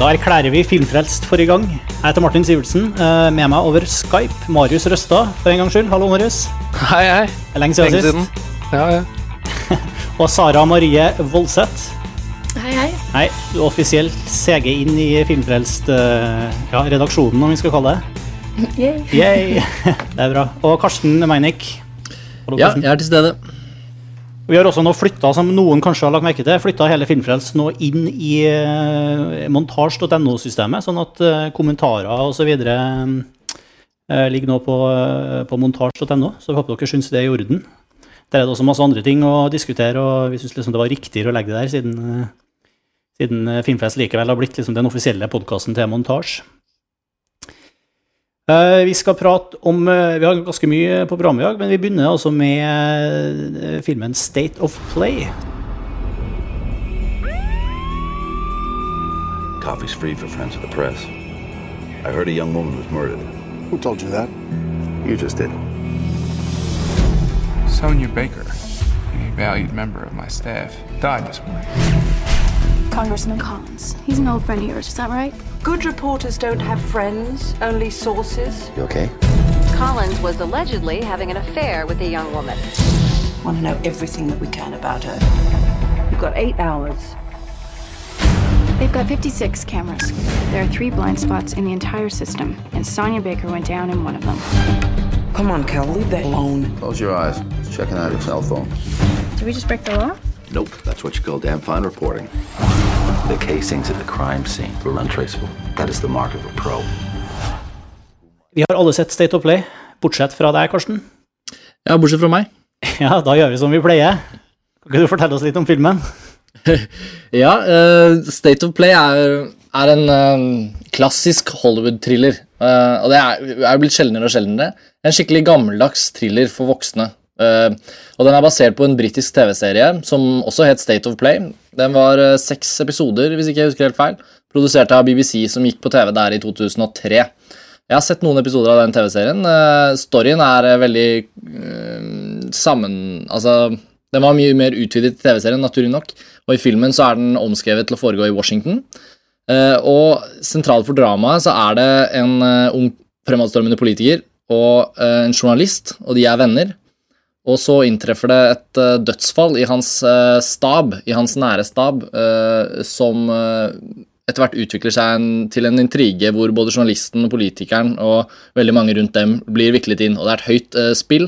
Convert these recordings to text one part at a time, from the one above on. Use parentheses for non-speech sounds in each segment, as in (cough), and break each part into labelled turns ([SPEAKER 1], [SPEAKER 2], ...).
[SPEAKER 1] Da erklærer vi Filmfrelst for i gang. Jeg heter Martin Sivertsen. eh, Med meg over Skype, Marius Røstad, for en gangs skyld. Hallo, Marius.
[SPEAKER 2] Hei, hei.
[SPEAKER 1] Det er Lenge siden
[SPEAKER 2] Lenge
[SPEAKER 1] sist.
[SPEAKER 2] siden. Ja, ja. (laughs)
[SPEAKER 1] Og Sara Marie Voldseth.
[SPEAKER 3] Hei, hei.
[SPEAKER 1] Hei, du er offisielt CG inn i Filmfrelst-redaksjonen, ja, redaksjonen, om vi skal kalle det.
[SPEAKER 3] Yay.
[SPEAKER 1] Yay! (laughs) Det er bra. Og Karsten Meinick.
[SPEAKER 4] Ja, jeg er til stede.
[SPEAKER 1] Vi har også nå flytta, som noen kanskje har lagt merke til, flytta hele Filmfrelst nå inn i uh, montasj.no-systemet, sånn at uh, kommentarer osv. Uh, ligger nå på, på montasj.no, så vi håper dere syns det er i orden. Der er det også masse andre ting å diskutere, og vi syns liksom det var riktigere å legge det der, siden, siden Filmfrelst likevel har blitt liksom den offisielle podkasten til montasj. Eh, vi skal prate om eh, Vi har ganske mye på programmet i dag, men vi begynner altså med eh, filmen State of Play.
[SPEAKER 5] Coffee's free for friends of the press. I heard a young woman was murdered.
[SPEAKER 6] Who told you that?
[SPEAKER 5] You just did.
[SPEAKER 7] Sonia Baker, a valued member of my staff, died this morning.
[SPEAKER 3] Congressman Collins. He's an old friend of yours, is that right?
[SPEAKER 8] Good reporters don't have friends, only sources.
[SPEAKER 5] You okay?
[SPEAKER 9] Collins was allegedly having an affair with a young woman.
[SPEAKER 8] Want to know everything that we can about her. We've got eight hours.
[SPEAKER 3] They've got 56 cameras. There are three blind spots in the entire system, and Sonia Baker went down in one of them.
[SPEAKER 8] Come on, Cal, leave that alone.
[SPEAKER 5] Close your eyes. Just checking out your cell phone.
[SPEAKER 3] Did we just break the law?
[SPEAKER 5] Nope, that's what you call damn fine reporting. The casings at the crime scene were untraceable. That is the mark of a pro.
[SPEAKER 1] Vi har alle sett State of Play, bortsett fra deg, Karsten.
[SPEAKER 4] Ja, bortsett fra meg. (laughs)
[SPEAKER 1] Ja, da gjør vi som vi pleier. Kan ikke du fortelle oss litt om filmen? (laughs)
[SPEAKER 4] Ja, uh, State of Play er, er en uh, klassisk Hollywood-thriller. Uh, og det er, er blitt sjeldnere og sjeldnere. En skikkelig gammeldags thriller for voksne. Eh, og den er basert på en britisk TV-serie som også het State of Play. Den var eh, seks episoder, hvis ikke jeg husker helt feil. Produsert av BBC, som gikk på TV der i 2003. Jeg har sett noen episoder av den TV-serien. Eh, storyen er veldig sammen... Altså, den var mye mer utvidet i TV-serien, naturlig nok. Og i filmen så er den omskrevet til å foregå i Washington. Og sentralt for dramaet så er det en ung fremadstormende politiker og en journalist, og de er venner. Og så inntreffer det et eh, dødsfall i hans eh, stab, i hans nære stab, eh, som etter hvert utvikler seg en, til en intrige hvor både journalisten og politikeren og veldig mange rundt dem blir viklet inn. Og det er et høyt eh, spill,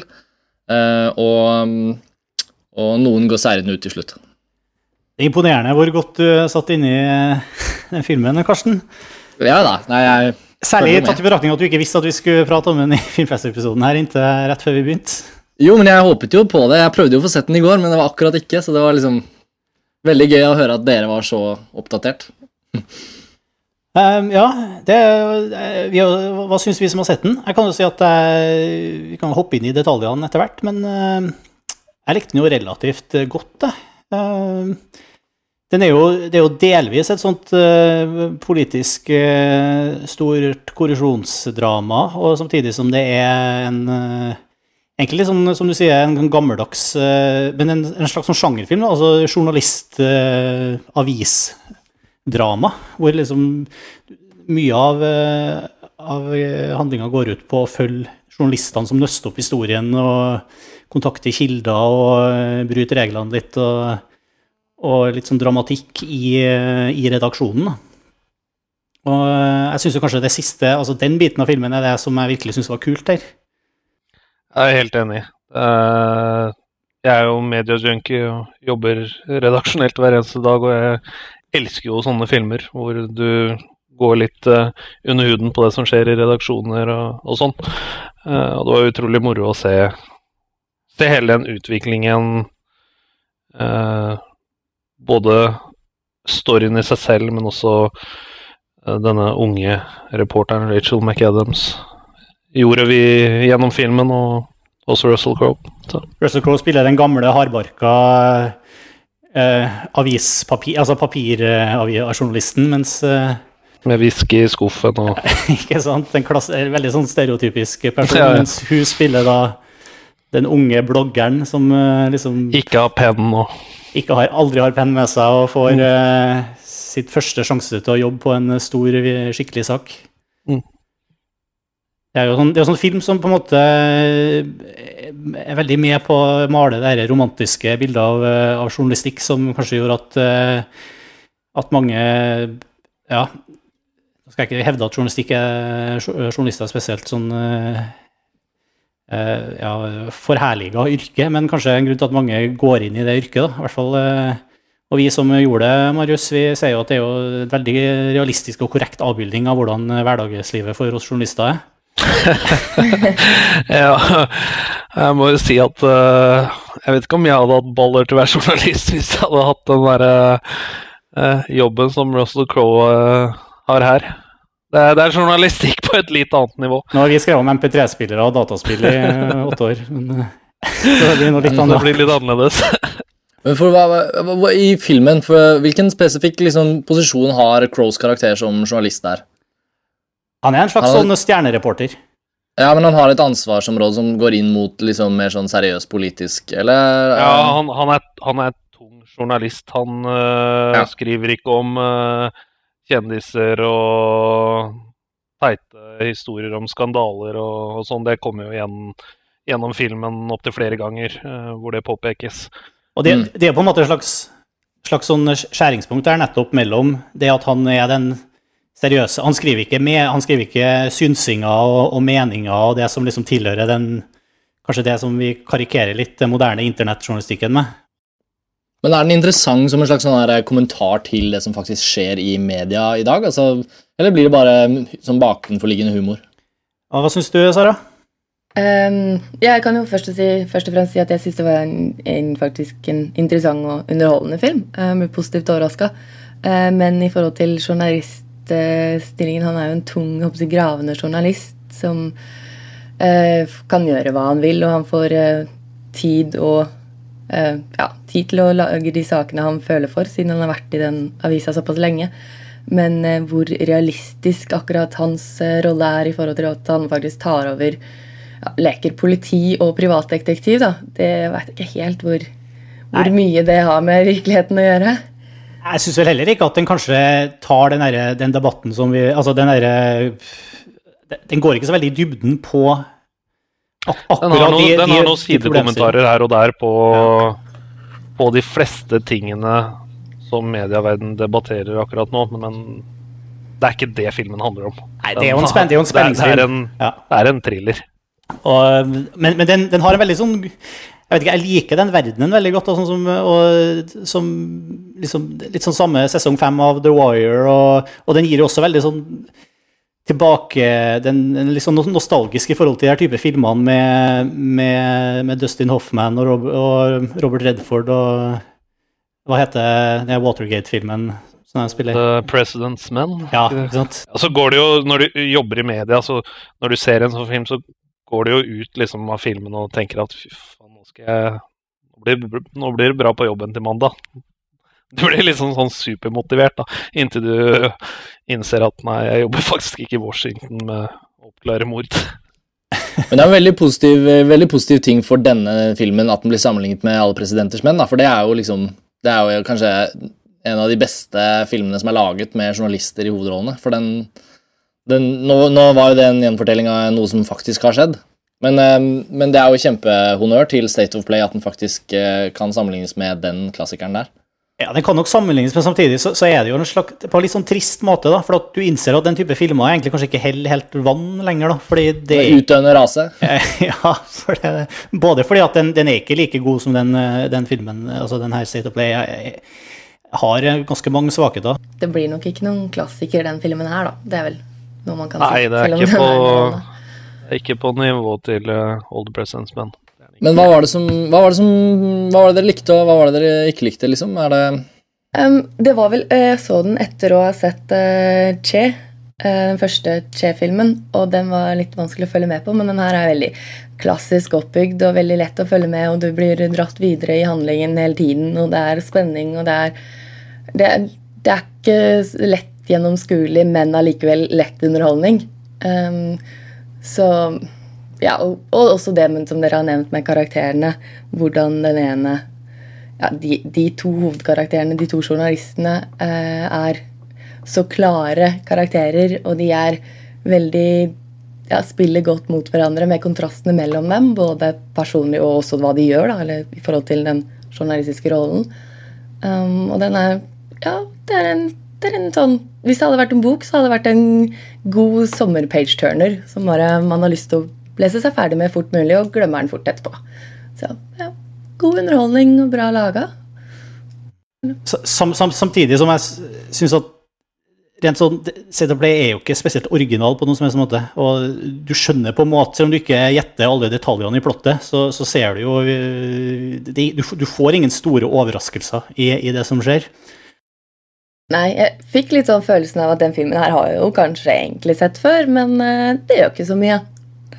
[SPEAKER 4] eh, og, mm, og noen går seirende ut til slutt.
[SPEAKER 1] Det er imponerende hvor godt du satt inni i den filmen, Karsten.
[SPEAKER 4] Ja da. Nei, jeg
[SPEAKER 1] Særlig tatt i betraktning at du ikke visste at vi skulle prate om den i filmfestepisoden her inntil rett før vi begynte.
[SPEAKER 4] Jo, men jeg håpet jo på det. Jeg prøvde jo å få sett den i går, men det var akkurat ikke, så det var liksom veldig gøy å høre at dere var så oppdatert.
[SPEAKER 1] Um, (laughs) ja, det, eh, vi, hva syns vi som har sett den? Jeg kan jo si at jeg, Vi kan hoppe inn i detaljene etter hvert, men uh, jeg likte den jo relativt eh, godt, jeg. Eh, den er jo, det er jo delvis et sånt uh, politisk eh, stort korrusjonsdrama, og samtidig som det er en eh, Egentlig sånn, som du sier, en gammeldags eh, Men en, en slags sånn sjangerfilm, altså journalist-avisdrama, hvor liksom mye av, eh, av handlinga går ut på å følge journalistene som nøster opp historien og kontakter kilder og eh, bryter reglene litt, og, og litt sånn dramatikk i, eh, i redaksjonen. Og eh, jeg syns kanskje det siste, altså den biten av filmen er det som jeg virkelig syns var kult der.
[SPEAKER 2] Jeg er helt enig. Eh, Jeg er jo mediejunkie og jobber redaksjonelt hver eneste dag, og jeg elsker jo sånne filmer hvor du går litt eh, under huden på det som skjer i redaksjoner og, og sånn. Eh, og det var utrolig moro å se, se hele den utviklingen Både storyen i seg selv, men også denne unge reporteren Rachel McAdams gjorde vi gjennom filmen, og også Russell Crowe. Så.
[SPEAKER 1] Russell Crowe spiller den gamle, hardbarka eh, avispapir, altså papirjournalisten, mens eh,
[SPEAKER 2] Med whisky i skuffen og (laughs)
[SPEAKER 1] Ikke sant? En klasse, veldig sånn stereotypisk person,
[SPEAKER 2] Ja, ja.
[SPEAKER 1] mens hun spiller da den unge bloggeren som eh, liksom
[SPEAKER 2] ikke har penn og
[SPEAKER 1] ikke har, aldri har penn med seg og får
[SPEAKER 2] Mm.
[SPEAKER 1] uh, sitt første sjanse til å jobbe på en stor, skikkelig sak.
[SPEAKER 2] Mm.
[SPEAKER 1] Det er jo sånn, er sånn film som på en måte er veldig med på å male det romantiske bildet av, eh, av journalistikk, som kanskje gjorde at, eh, at mange Ja, nå skal jeg ikke hevde at journalistikk er journalister spesielt sånn eh, eh, ja, forherliga yrke, men kanskje en grunn til at mange går inn i det yrket. da, i hvert fall eh, og vi som gjorde det, Marius, vi sier jo at det er jo et veldig realistisk og korrekt avbildning av hvordan hverdagslivet for oss journalister er. (laughs)
[SPEAKER 2] ja, jeg må jo si at uh, jeg vet ikke om jeg hadde hatt baller til å være (laughs) journalist hvis jeg hadde hatt den derre uh, jobben som Russell Crowe uh, har her. Det er, det er, journalistikk på et litt annet nivå.
[SPEAKER 1] Nå har vi skrevet om MP3-spillere og dataspill i åtte år, men (laughs) så det blir noe litt annet.
[SPEAKER 2] Det blir litt annerledes.
[SPEAKER 4] Men for hva, hva, I filmen, for hvilken spesifikk liksom, posisjon har Crows karakter som journalist der?
[SPEAKER 1] Han er en slags sånn stjernereporter.
[SPEAKER 4] Ja, men han har et ansvarsområde som går inn mot liksom mer sånn seriøs politisk, eller?
[SPEAKER 2] Ja, han, han, er, han er tung journalist. Han øh,
[SPEAKER 4] Ja.
[SPEAKER 2] skriver ikke om øh, kjendiser og teite historier om skandaler og, og sånn. Det kommer jo igjen gjennom filmen opptil flere ganger, øh, hvor det påpekes.
[SPEAKER 1] Og det,
[SPEAKER 4] Mm.
[SPEAKER 1] det er på en måte et slags, slags sånn skjæringspunkt der nettopp mellom det at han er den seriøse Han skriver ikke, med, han skriver ikke synsinger og, og meninger og det som liksom tilhører den Kanskje det som vi karikerer litt den moderne internettjournalistikken med.
[SPEAKER 4] Men er den interessant som en slags sånn kommentar til det som faktisk skjer i media i dag? Altså, eller blir det bare sånn bakenforliggende humor?
[SPEAKER 1] Og hva syns du, Sara?
[SPEAKER 6] Ehm, jeg kan jo først og, si, først og fremst si at jeg syns det var en, en, faktisk en interessant og underholdende film. Jeg ble positivt overraska. men i forhold til journaliststillingen Han er jo en tung, håper gravende journalist som eh, kan gjøre hva han vil, og han får eh, tid og eh, ja, tid til å lage de sakene han føler for, siden han har vært i den avisa såpass lenge. Men eh, hvor realistisk akkurat hans eh, rolle er i forhold til at han faktisk tar over ja, leker politi og privatdetektiv, da. Det veit ikke helt hvor, hvor mye det har med virkeligheten å gjøre.
[SPEAKER 1] Jeg syns vel heller ikke at den kanskje tar den, der, den debatten som vi Altså den derre Den går ikke så veldig i dybden på ak akkurat
[SPEAKER 2] Den har, noen,
[SPEAKER 1] de,
[SPEAKER 2] den har noen sidekommentarer her og der på, på de fleste tingene som medieverden debatterer akkurat nå, men det er ikke det filmen handler om.
[SPEAKER 1] Nei, det er jo en, spen det en (laughs)
[SPEAKER 2] Det er, det
[SPEAKER 1] spenningsfilm.
[SPEAKER 2] en,
[SPEAKER 1] Ja.
[SPEAKER 2] det er en thriller.
[SPEAKER 1] Og, men men den, den har en veldig sånn Jeg vet ikke, jeg liker den verdenen veldig godt. Og, Sånn som, og, som liksom, litt sånn samme sesong fem av The Wire. Og, og den gir jo også veldig sånn tilbake Den sånn nostalgisk i forhold til de her type filmene med, med, med Dustin Hoffman og, Rob, og Robert Redford og Hva heter den Watergate-filmen?
[SPEAKER 2] The President's Men.
[SPEAKER 1] Ja, ikke sant?
[SPEAKER 2] Ja, så går det jo, Når du jobber i media, så når du ser en sånn film, så går du jo ut liksom av filmen og tenker at fy faen, skal jeg Nå blir, nå blir det bra på jobben til mandag. (laughs) Du blir liksom sånn supermotivert da, inntil du innser at nei, jeg jobber (laughs) faktisk ikke i Washington med å oppklare mord. (laughs)
[SPEAKER 4] Men det er en veldig positiv, veldig positiv ting for denne filmen at den blir sammenlignet med Alle presidenters menn, da, for det er jo liksom Det er jo kanskje en av de beste filmene som er laget med journalister i hovedrollene. For den, den nå, nå var jo det en gjenfortelling av noe som faktisk har skjedd. Men, eh, men det er jo kjempehonnør til State of Play at den faktisk eh, kan sammenlignes med den klassikeren der.
[SPEAKER 1] Ja, Den kan nok sammenlignes, men samtidig så, så er det jo en slags, på en litt sånn trist måte. da, For at du innser at den type filmer er egentlig kanskje ikke heller helt vann lenger. da, fordi det
[SPEAKER 4] utdøende rase. (laughs)
[SPEAKER 1] Ja, for det, både fordi at den, den er ikke like god som den, eh, den filmen, altså den her State of Play. Jeg, jeg har ganske mange svakheter.
[SPEAKER 6] Det blir nok ikke noen klassiker, den filmen her, da. Det er vel noe man kan
[SPEAKER 2] Nei,
[SPEAKER 6] si.
[SPEAKER 2] det er ikke på, er ikke på nivå til uh, Old Presence, Men.
[SPEAKER 4] Men hva var det som Hva var det, som, hva var det dere likte, og hva var det dere ikke likte, liksom? Er det
[SPEAKER 6] Um, det var vel, eh, Jeg så den etter å ha sett uh, Che, eh, den første Che-filmen. Og den var litt vanskelig å følge med på, men den her er veldig klassisk oppbygd og veldig lett å følge med, og du blir dratt videre i handlingen hele tiden, og det er spenning, og det er Det, er- det er ikke lett gjennomskuelig, men allikevel lett underholdning. Um, så ja, og, og også det men som dere har nevnt med karakterene. Hvordan den ene ja, de, de to hovedkarakterene, de to journalistene, eh, er så klare karakterer, og de er veldig ja, spiller godt mot hverandre med kontrastene mellom dem, både personlig og også hva de gjør, da, eller i forhold til den journalistiske rollen. Um, og den er Ja, det er, en, er en sånn Hvis det hadde vært en bok, så hadde det vært en god sommer-page-turner som bare man har lyst til å lese seg ferdig med fort mulig og glemmer den fort etterpå. Så ja, god underholdning og bra laga.
[SPEAKER 1] Sam, sam, samtidig som jeg syns at rent sånn, Set Play er jo ikke spesielt original på noen som helst måte. Og du skjønner på en måte, selv om du ikke gjetter alle detaljene i plottet, så, så ser du jo det, du, du, får ingen store overraskelser i, i, det som skjer.
[SPEAKER 6] Nei, jeg fikk litt sånn følelsen av at den filmen her har jeg jo kanskje egentlig sett før, men uh, det gjør ikke så mye.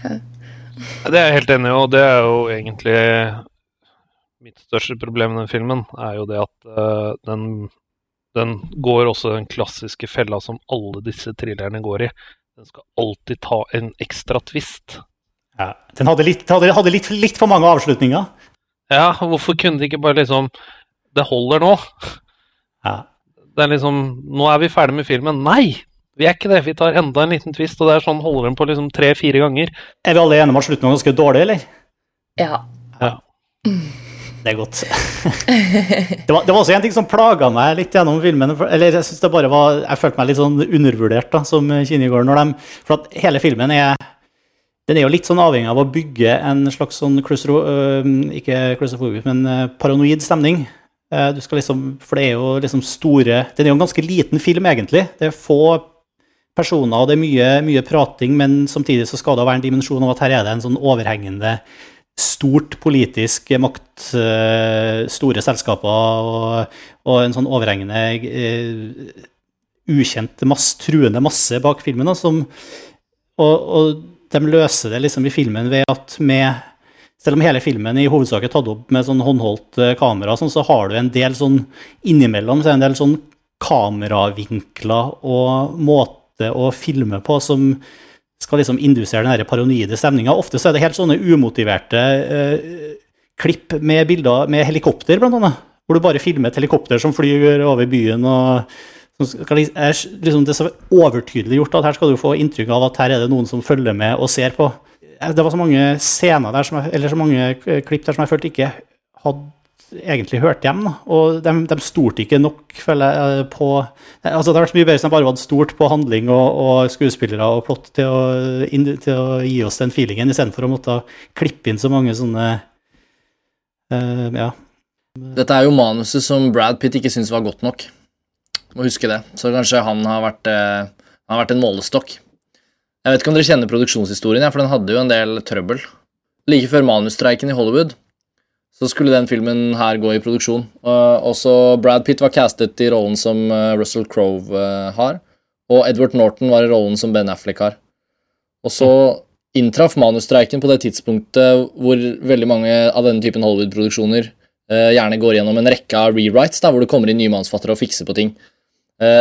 [SPEAKER 2] Det er jeg helt enig i, og det er jo egentlig mitt største problem med den filmen, er jo det at uh, den den går også den klassiske fella som alle disse thrillerne går i. Den skal alltid ta en ekstra twist.
[SPEAKER 1] Ja, Den hadde, litt, hadde, hadde litt, litt, for mange avslutninger.
[SPEAKER 2] Ja, hvorfor kunne de ikke bare liksom Det holder nå.
[SPEAKER 1] Ja.
[SPEAKER 2] Det er liksom Nå er vi ferdig med filmen. Nei! Vi er ikke det. Vi tar enda en liten twist, og det er sånn holder den på liksom tre-fire ganger.
[SPEAKER 1] Er vi alle enige om at slutten var ganske dårlig, eller?
[SPEAKER 6] Ja.
[SPEAKER 2] ja.
[SPEAKER 1] Det er godt. (laughs) det, var, det, var, også en ting som plaga meg litt gjennom filmen. Eller jeg synes det bare var, jeg følte meg litt sånn undervurdert da, som Kinegård. når de, For at hele filmen er den er jo litt sånn avhengig av å bygge en slags sånn klustro, øh, ikke klaustrofobisk, men øh, paranoid stemning. Uh, du skal liksom, for det er jo liksom store Den er jo en ganske liten film, egentlig. Det er få personer, og det er mye, mye prating, men samtidig så skal det være en dimensjon av at her er det en sånn overhengende stort politisk makt, eh, store selskaper og, og en sånn overhengende uh, ukjent masse, truende masse bak filmen. Da, som, og, og, de løser det liksom i filmen ved at med selv om hele filmen i hovedsak er tatt opp med sånn håndholdt eh, kamera, sånn, så har du en del sånn innimellom så er det en del sånn kameravinkler og måte å filme på som skal liksom indusere den paranoide stemninga. Ofte så er det helt sånne umotiverte eh, klipp med bilder med helikopter, blant annet. Hvor du bare filmer et helikopter som flyr over byen. og skal, er liksom, Det er så overtydelig gjort at her skal du få inntrykk av at her er det noen som følger med og ser på. Det var så mange scener der, jeg, eller så mange klipp der som jeg følte ikke hadde egentlig hørt hjem. Og de, de stolte ikke nok føler jeg, på altså Det hadde vært mye bedre hvis de bare hadde stort på handling og, og skuespillere og plott til å, inn, til å, gi oss den feelingen, istedenfor å måtte klippe inn så mange sånne uh, Ja.
[SPEAKER 4] Dette er jo manuset som Brad Pitt ikke syntes var godt nok. Må huske det. Så kanskje han har vært, uh, han har vært en målestokk. Jeg vet ikke om dere kjenner produksjonshistorien, for den hadde jo en del trøbbel. Like før manusstreiken i Hollywood så skulle den filmen her gå i produksjon. Uh, også Brad Pitt var castet i rollen som uh, Russell Crowe uh, har, og Edward Norton var i rollen som Ben Affleck har. Og så inntraff manusstreiken på det tidspunktet hvor veldig mange av denne typen Hollywood-produksjoner gjerne går gjennom en rekke av rewrites, da, hvor det kommer inn nye manusfattere og fikser på ting.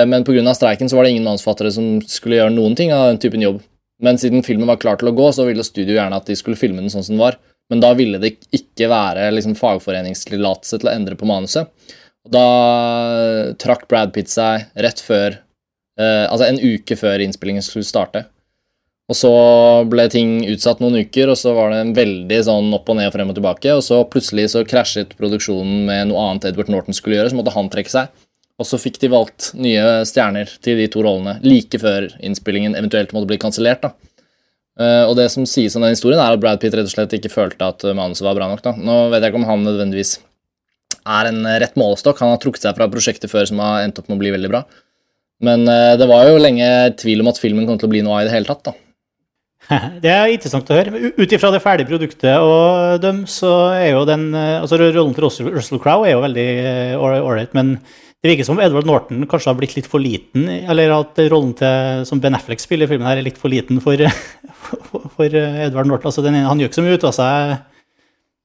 [SPEAKER 4] men pga. streiken så var det ingen manusfattere som skulle gjøre noen ting av den typen jobb. Men siden filmen var klar til å gå, så ville studio gjerne at de skulle filme den sånn som den var. Men da ville det ikke være liksom, fagforeningstillatelse til å endre på manuset. Da trakk Brad Pitt seg rett før eh, Altså en uke før innspillingen skulle starte. Og så ble ting utsatt noen uker, og så var det en veldig sånn opp og ned og frem og tilbake. Og så plutselig så krasjet produksjonen med noe annet Edward Norton skulle gjøre, så måtte han trekke seg. Og så fikk de valgt nye stjerner til de to rollene like før innspillingen eventuelt måtte bli kansellert. Uh, og det som sies om den historien, er at Brad Pitt rett og slett ikke følte at manuset var bra nok. Da. Nå vet jeg ikke om han nødvendigvis er en rett målestokk. Han har trukket seg fra prosjektet før som har endt opp med å bli veldig bra. Men uh, det var jo lenge tvil om at filmen kom til å bli noe av i det hele tatt. da. (laughs)
[SPEAKER 1] Det er interessant å høre. Ut ifra det ferdige produktet og dem, så er jo den eh, altså Rollen til Russell Crowe er jo veldig ålreit, men det virker som Edward Norton kanskje har blitt litt for liten, eller at rollen til, som Ben Affleck spiller i filmen, her er litt for liten for, for, (laughs) for Edward Norton. Altså, den, han gjør ikke så mye ut av seg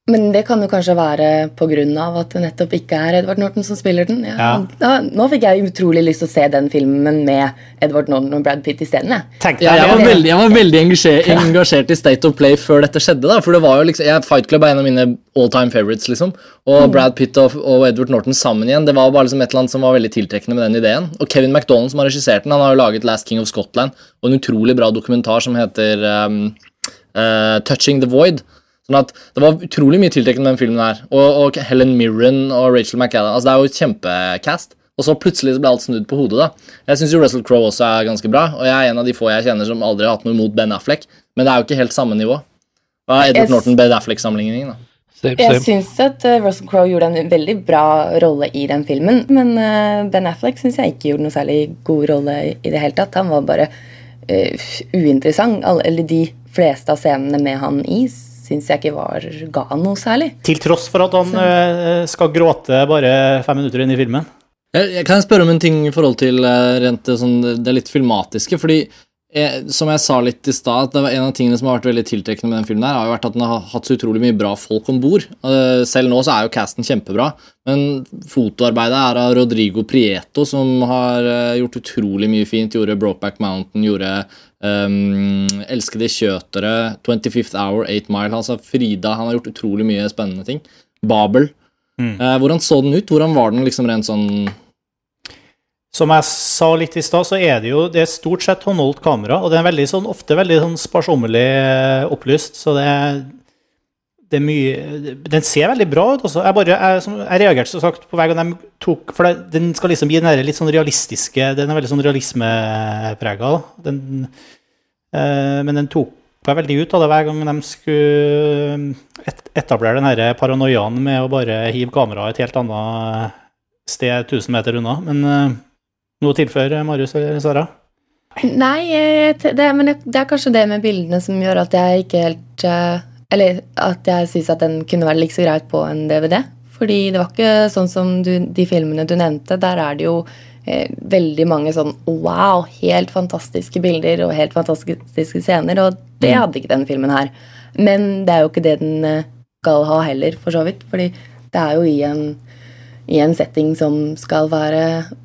[SPEAKER 6] Men det kan jo kanskje være pga. at det nettopp ikke er Edward Norton som spiller den. Ja,
[SPEAKER 1] Ja.
[SPEAKER 6] Da, nå fikk jeg utrolig lyst til å se den filmen med Edward Norton og Brad Pitt isteden.
[SPEAKER 4] Ja, jeg var veldig, jeg var veldig engasjert, engasjert i State of Play før dette skjedde. da, for det var jo liksom, jeg, Fight Club er en av mine all time favorites. liksom, Og Brad Pitt og, og Edward Norton sammen igjen. Det var bare liksom et eller annet som var veldig tiltrekkende med den ideen. Og Kevin MacDonald, som har regissert den, han har jo laget Last King of Scotland og en utrolig bra dokumentar som heter um, uh, Touching the Void. Sånn at Det var utrolig mye tiltrekkende med den filmen her. Og, og Helen Mirren og Rachel McAdam. altså Det er jo et kjempecast. Og så plutselig så ble alt snudd på hodet. da. Jeg syns Russell Crowe også er ganske bra, og jeg er en av de få jeg kjenner som aldri har hatt noe imot Ben Affleck, men det er jo ikke helt samme nivå. Hva er Edward Norton Ben Affleck-sammenligningen, da?
[SPEAKER 2] Same,
[SPEAKER 6] Jeg
[SPEAKER 2] same.
[SPEAKER 6] syns at eh, Russell Crowe gjorde en veldig bra rolle i den filmen, men eh, Ben Affleck syns jeg ikke gjorde noe særlig god rolle i, i det hele tatt. Han var bare uh, uinteressant. Alle, eller de fleste av scenene med han i syns jeg ikke var ga noe særlig.
[SPEAKER 1] Til tross for at han så. skal gråte bare fem minutter inn i filmen.
[SPEAKER 4] Jeg, jeg kan spørre om en ting i forhold til eh, rent det sånn, det litt filmatiske. fordi eh, som jeg sa litt i stad, det var en av tingene som har vært veldig tiltrekkende med den filmen, her, har jo vært at den har hatt så utrolig mye bra folk om bord. Eh, selv nå så er jo casten kjempebra, men fotoarbeidet er av Rodrigo Prieto, som har eh, gjort utrolig mye fint. Gjorde Brokeback Mountain, gjorde um, Elskede kjøtere, 25th Hour, 8 Mile. Altså Frida, han har gjort utrolig mye spennende ting. Babel. Eh, hvordan så den ut? Hvordan var den liksom rent sånn
[SPEAKER 1] Som jeg sa litt i stad, så er det jo det er stort sett håndholdt kamera, og det er veldig sånn, ofte veldig sånn sparsommelig eh, opplyst, så det er, det er mye Den ser veldig bra ut også. Jeg, bare, jeg, som, jeg reagerte så sagt på hver gang de tok For det, den skal liksom gi den litt sånn realistiske Den er veldig sånn realismeprega. Den, eh, men den tok meg veldig ut av det hver gang de skulle et, etablere den her paranoiaen med å bare hive kameraet et helt annet sted 1000 meter unna. Men eh, noe å tilføre, Marius eller Sara?
[SPEAKER 6] Nei, det, men det, det er kanskje det med bildene som gjør at jeg ikke helt eh, Eller at jeg syns at den kunne vært like så greit på en DVD. Fordi det var ikke sånn som du, de filmene du nevnte. Der er det jo eh, veldig mange sånn wow, helt fantastiske bilder og helt fantastiske scener. Og det hadde ikke den filmen her. Men det er jo ikke det den eh, skal ha heller, for så vidt. Fordi det er jo i en i en setting som skal være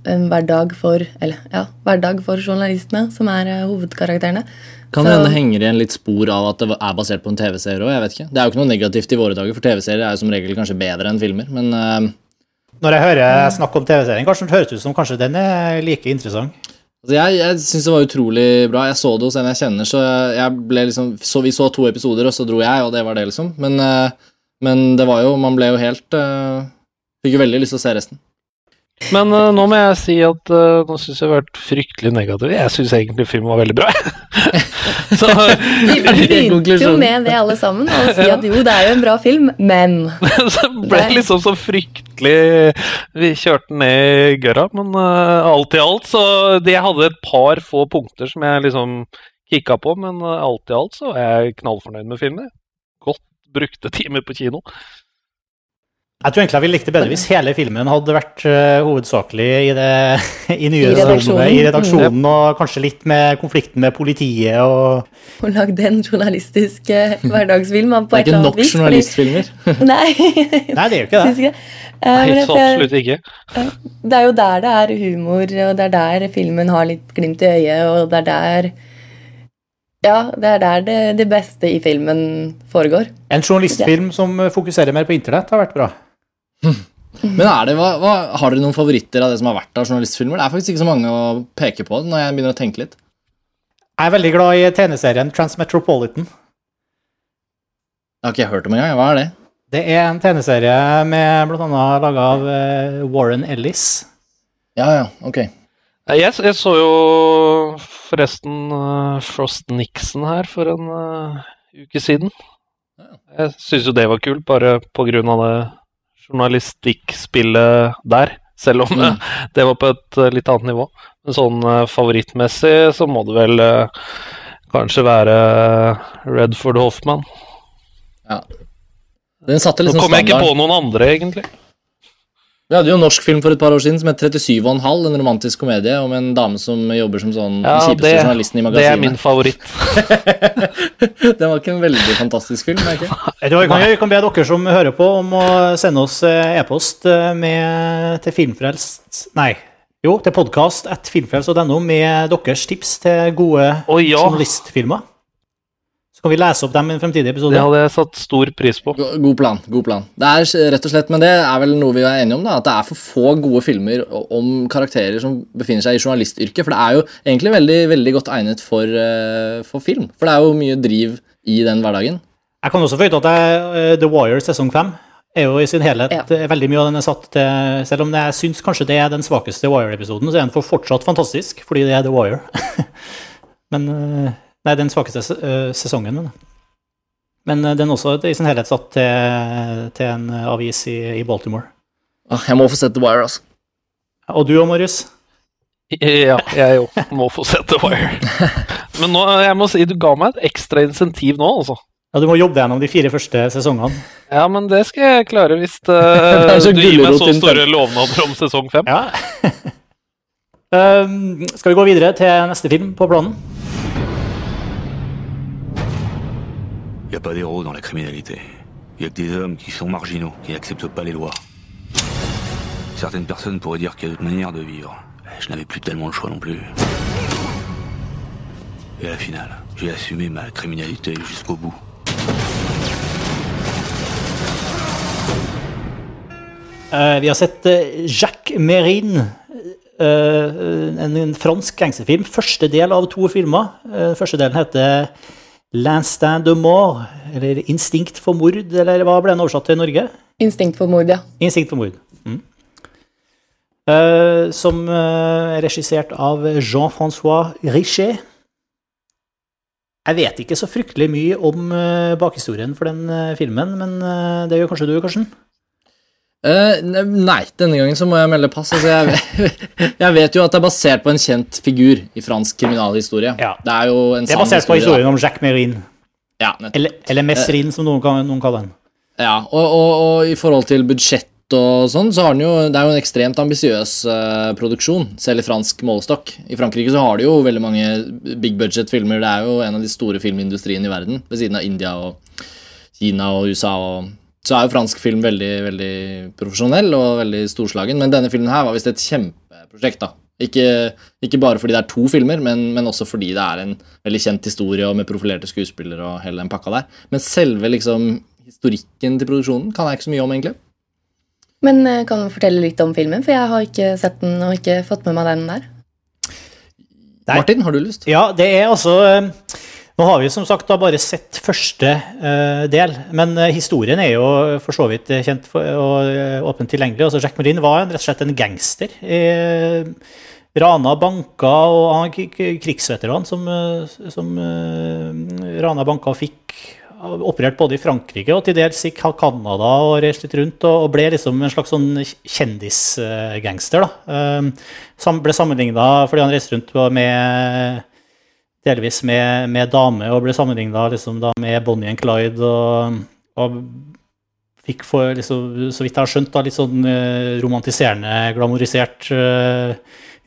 [SPEAKER 6] en hverdag for Eller ja, hverdag for journalistene, som er eh, hovedkarakterene.
[SPEAKER 4] Kan
[SPEAKER 6] Så-
[SPEAKER 4] hende henger igjen litt spor av at det er basert på en TV-serie òg? Det er jo ikke noe negativt i våre dager, for TV-serier er jo som regel kanskje bedre enn filmer. Men uh...
[SPEAKER 1] Når jeg hører snakk om TV-serien, kanskje det høres ut som kanskje den er like interessant.
[SPEAKER 4] altså jeg, jeg syns det var utrolig bra. Jeg så det hos en jeg kjenner, så jeg ble liksom så Vi så to episoder, og så dro jeg, og det var det, liksom. Men, uh, men det var jo Man ble jo helt uh, Fikk jo veldig lyst til å se resten.
[SPEAKER 2] Men uh, nå må jeg si at uh, nå syns jeg har vært fryktelig negativ. Jeg syns egentlig filmen var veldig bra. (laughs) så
[SPEAKER 6] Vi (laughs) begynte jo med det alle sammen, og si at jo, det er jo en bra film, men (laughs)
[SPEAKER 2] så ble det liksom så fryktelig Vi kjørte den ned i gørra, men uh, alt i alt så det, Jeg hadde et par få punkter som jeg liksom kikka på, men alt i alt så er jeg knallfornøyd med filmen. Godt brukte timer på kino.
[SPEAKER 1] Jeg tror egentlig jeg ville likt det bedre hvis hele filmen hadde vært uh, hovedsakelig i, det, i
[SPEAKER 6] I redaksjonen.
[SPEAKER 1] i redaksjonen, og kanskje litt med konflikten med politiet og
[SPEAKER 6] Og lagd en journalistisk uh, hverdagsfilm på
[SPEAKER 4] Det er ikke nok
[SPEAKER 6] vis. fordi-
[SPEAKER 4] journalistfilmer. (laughs)
[SPEAKER 6] Nei,
[SPEAKER 1] Nei, det er jo ikke det.
[SPEAKER 6] ikke det. Eh, men
[SPEAKER 2] Nei, så absolutt ikke.
[SPEAKER 6] Det er jo der det er humor, og det er der filmen har litt glimt i øyet, og det er der Ja, det er der det, det beste i filmen foregår.
[SPEAKER 1] En journalistfilm som fokuserer mer på internett, har vært bra.
[SPEAKER 4] Men er det, hva, hva, har dere noen favoritter av det som har vært av journalistfilmer? Det er faktisk ikke så mange å peke på når jeg begynner å tenke litt.
[SPEAKER 1] Jeg er veldig glad i TV-serien Transmetropolitan.
[SPEAKER 4] Jeg har ikke jeg hørt om engang. Hva er det?
[SPEAKER 1] Det er en TV-serie med annet laga av eh, Warren Ellis.
[SPEAKER 4] Ja, ja, ok.
[SPEAKER 2] Jeg, jeg så jo forresten eh, Frost Nixon her for en eh, uke siden. Jeg syns jo det var kult, bare på grunn av det journalistikkspillet der. Selv om mm. (laughs) det var på et eh, litt annet nivå. Men sånn eh, favorittmessig så må det vel eh, kanskje være Redford Hoffman.
[SPEAKER 4] Den satte
[SPEAKER 2] Nå kom jeg ikke på noen andre, egentlig.
[SPEAKER 4] Vi hadde jo en norsk film for et par år siden som het 37,5, en romantisk komedie om en dame som jobber som sånn
[SPEAKER 2] Ja,
[SPEAKER 4] den kjipeste
[SPEAKER 2] det,
[SPEAKER 4] journalisten i
[SPEAKER 2] det er min favoritt. (laughs)
[SPEAKER 4] Den var ikke en veldig fantastisk film. er det ikke?
[SPEAKER 1] Jeg tror vi kan, kan be dere som hører på, om å sende oss eh, e-post eh, til Filmfrelst Nei, jo, til podkast at filmfrelst.no med deres tips til gode
[SPEAKER 2] oh, ja.
[SPEAKER 1] journalistfilmer. Så kan vi lese opp dem i en fremtidig episode.
[SPEAKER 2] Det hadde jeg satt stor pris på.
[SPEAKER 4] God plan. god plan. Det er rett og slett, Men det er vel noe vi er enige om, da, at det er for få gode filmer om karakterer som befinner seg i journalistyrket. For det er jo egentlig veldig, veldig godt egnet for, eh, for film. For det er jo mye driv i den hverdagen.
[SPEAKER 1] Jeg kan også føye til at jeg, eh, The Wire sesong fem er jo i sin helhet
[SPEAKER 6] Ja.
[SPEAKER 1] eh, Veldig mye av den er satt til Selv om jeg syns kanskje det er den svakeste Wire-episoden, så er den for fortsatt fantastisk, fordi det er The Wire. (laughs) men eh, Nei, den svakeste eh, sesongen, men Men eh, den er også i sin helhet satt til, til en eh, avis i, i Baltimore.
[SPEAKER 4] Jeg må få sett The Wire, altså.
[SPEAKER 1] Og du og Marius? (laughs)
[SPEAKER 2] Ja, jeg òg må få sett The Wire. (laughs) Men nå, jeg må si, du ga meg et ekstra insentiv nå, altså.
[SPEAKER 1] Ja, du må jobbe gjennom de fire første sesongene.
[SPEAKER 2] Ja, men det skal jeg klare hvis (laughs)
[SPEAKER 4] så
[SPEAKER 2] du gir meg så store lovnader om sesong fem.
[SPEAKER 1] Ja. um, skal vi gå videre til neste film på planen?
[SPEAKER 10] N'y a pas d'héros dans la criminalité. Il n'y a que des hommes qui sont marginaux, qui n'acceptent pas les lois. Certaines personnes pourraient dire qu'il y a d'autres manières de vivre. Je n'avais plus tellement le choix non plus. Et à la finale, j'ai assumé ma criminalité jusqu'au bout.
[SPEAKER 1] Eh, vi har sett eh, Jacques Merin, eh, en, en fransk gangsterfilm. Første del av to filmer. Eh, første delen heter L'instinct de mort, eller Instinkt for mord, eller hva ble den oversatt til i Norge?
[SPEAKER 6] Instinkt for mord, ja.
[SPEAKER 1] Instinkt for mord. Mm. Uh, som uh, er regissert av Jean-Francois Richet. Jeg vet ikke så fryktelig mye om uh, bakhistorien for den filmen, men det gjør kanskje du, Karsten?
[SPEAKER 4] Eh, ne- nei, denne gangen så må jeg melde pass. Altså, jeg, (laughs) jeg vet jo at det er basert på en kjent figur i fransk kriminalhistorie.
[SPEAKER 1] Ja.
[SPEAKER 4] Det er jo en
[SPEAKER 1] Det er basert på
[SPEAKER 4] historien
[SPEAKER 1] historien om Jacques Merin.
[SPEAKER 4] Ja.
[SPEAKER 1] Eller, eller Mesrin, som noen, kan, noen kaller den.
[SPEAKER 4] Ja, og, og, og i forhold til budsjett og sånn, så har den jo Det er jo en ekstremt ambisiøs uh, produksjon, selv i fransk målestokk. I Frankrike så har de jo veldig mange big budget-filmer. Det er jo en av de store filmindustriene i verden, ved siden av India og Kina og USA. og så er jo fransk film veldig veldig profesjonell og veldig storslagen, men denne filmen her var visst et kjempeprosjekt. da. Ikke, ikke bare fordi det er to filmer, men, men også fordi det er en veldig kjent historie og med profilerte skuespillere og hele den pakka der. Men selve liksom historikken til produksjonen kan jeg ikke så mye om, egentlig.
[SPEAKER 6] Men eh, kan du fortelle litt om filmen, for jeg har ikke sett den og ikke fått med meg den der.
[SPEAKER 4] Martin, har du lyst?
[SPEAKER 1] Ja, det er altså eh, Nå har vi som sagt da bare sett første uh, del, men uh, historien er jo for så vidt kjent for, og eh, åpent tilgjengelig. Altså, Jack Merin var rett og slett en gangster. I, rana banker, og han er krigsveteran som, eh, som eh, rana banker og fikk operert både i Frankrike og til dels i Canada og reist litt rundt, og ble liksom en slags sånn kjendisgangster. da. Eh, ble sammenligna fordi han reiste rundt med delvis med, med dame, og ble sammenligna liksom, med Bonnie and Clyde. Og, og fikk for, liksom, så vidt jeg har skjønt, da, litt sånn eh, romantiserende, glamorisert eh,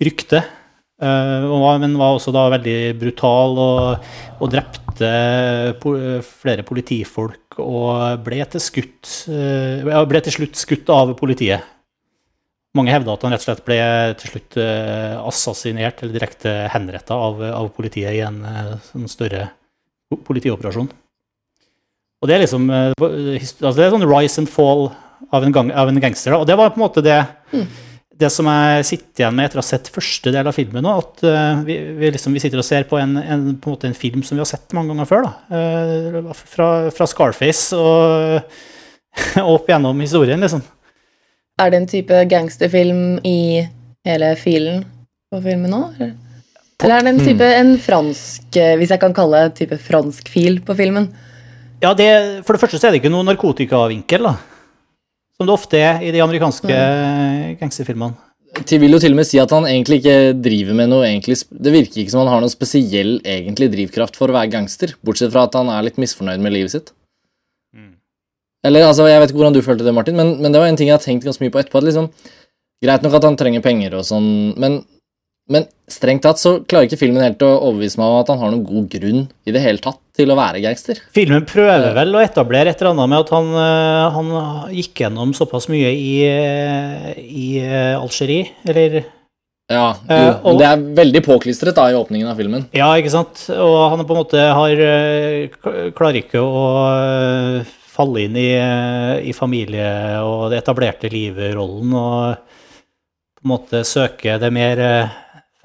[SPEAKER 1] rykte. Eh, men var også da veldig brutal og, og drepte po flere politifolk og ble til, skutt, eh, ble til slutt skutt av politiet. Mange hevda at han rett og slett ble til slutt assasinert eller direkte henretta av, av politiet i en eh, sånn større politioperasjon. Og det er liksom eh, altså Det er sånn rise and fall av en, gang, av en gangster. Da. Og det var på en måte det, det som jeg sitter igjen med etter å ha sett første del av filmen nå. At eh, vi, vi, liksom, vi sitter og ser på en, en, på en, måte en film som vi har sett mange ganger før. Da. Eh, fra, fra Scarface og, (laughs) og opp gjennom historien, liksom.
[SPEAKER 6] Er det en type gangsterfilm i hele filen på filmen nå? Eller, eller er det en type en fransk, eh, hvis jeg kan kalle det type fransk fil på filmen?
[SPEAKER 1] Ja, det, For det første så er det ikke noen narkotikavinkel, da. Som det ofte er i de amerikanske gangsterfilmene.
[SPEAKER 4] Til vil jo til og med si at han egentlig ikke driver med noe egentlig Det virker ikke som han har noen spesiell egentlig drivkraft for å være gangster, bortsett fra at han er litt misfornøyd med livet sitt. Eller altså, Jeg vet ikke hvordan du følte det, Martin, men, men det var en ting jeg har tenkt ganske mye på etterpå. at liksom, Greit nok at han trenger penger og sånn, men, men strengt tatt så klarer ikke filmen helt å overbevise meg om at han har noen god grunn i det hele tatt til å være gangster.
[SPEAKER 1] Filmen prøver vel å etablere et eller annet med at han, eh, han gikk gjennom såpass mye i, eh, i eh, Algerie, eller
[SPEAKER 4] Ja, jo,
[SPEAKER 1] og-
[SPEAKER 4] men Det er veldig påklistret da i åpningen av filmen.
[SPEAKER 1] Ja, ikke sant? Og han på en måte har Klarer ikke å falle inn i, i familie og det etablerte livet-rollen og på en måte søke det mer eh,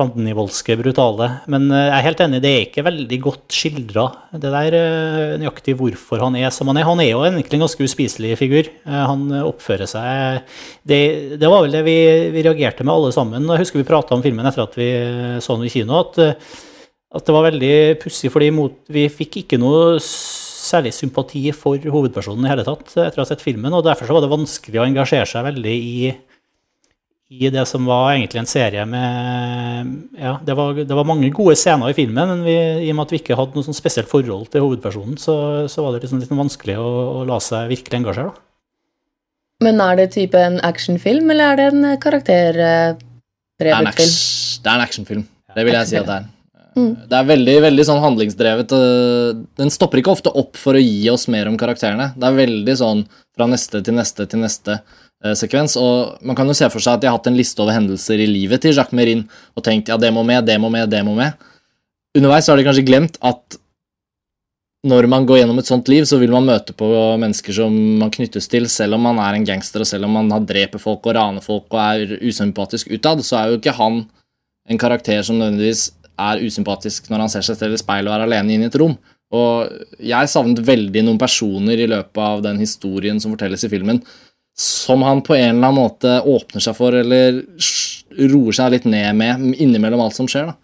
[SPEAKER 1] fandenivoldske, brutale. Men eh, jeg er helt enig, det er ikke veldig godt skildra, det der eh, nøyaktig hvorfor han er som han er. Han er jo egentlig en ganske uspiselig figur. Han oppfører seg Det, det var vel det vi, vi reagerte med alle sammen. Jeg husker vi prata om filmen etter at vi så den i kino. at at det var veldig pussig, fordi vi fikk ikke noe særlig sympati for hovedpersonen i hele tatt etter å ha sett filmen, og derfor så var det vanskelig å engasjere seg veldig i, i det som var egentlig en serie med Ja, det var, det var mange gode scener i filmen, men vi, i og med at vi ikke hadde noe sånn spesielt forhold til hovedpersonen, så, så var det liksom litt vanskelig å, å la seg virkelig engasjere. da.
[SPEAKER 6] Men er det type en actionfilm, eller er det en
[SPEAKER 4] er
[SPEAKER 6] karakterdrevet film?
[SPEAKER 4] det er en actionfilm. Det vil jeg si at det er.
[SPEAKER 6] Mm.
[SPEAKER 4] Det er veldig veldig sånn handlingsdrevet. Den stopper ikke ofte opp for å gi oss mer om karakterene. Det er veldig sånn fra neste til neste til neste eh, sekvens. Og man kan jo se for seg at de har hatt en liste over hendelser i livet til Jacques Merin og tenkt ja, det må med, det må med, det må med. Underveis har de kanskje glemt at når man går gjennom et sånt liv, så vil man møte på mennesker som man knyttes til, selv om man er en gangster, og selv om man har dreper folk og raner folk og er usympatisk utad, så er jo ikke han en karakter som nødvendigvis er usympatisk når han ser seg selv i speilet og er alene inne i et rom. Og jeg savnet veldig noen personer i løpet av den historien som fortelles i filmen, som han på en eller annen måte åpner seg for, eller roer seg litt ned med innimellom alt som skjer. da.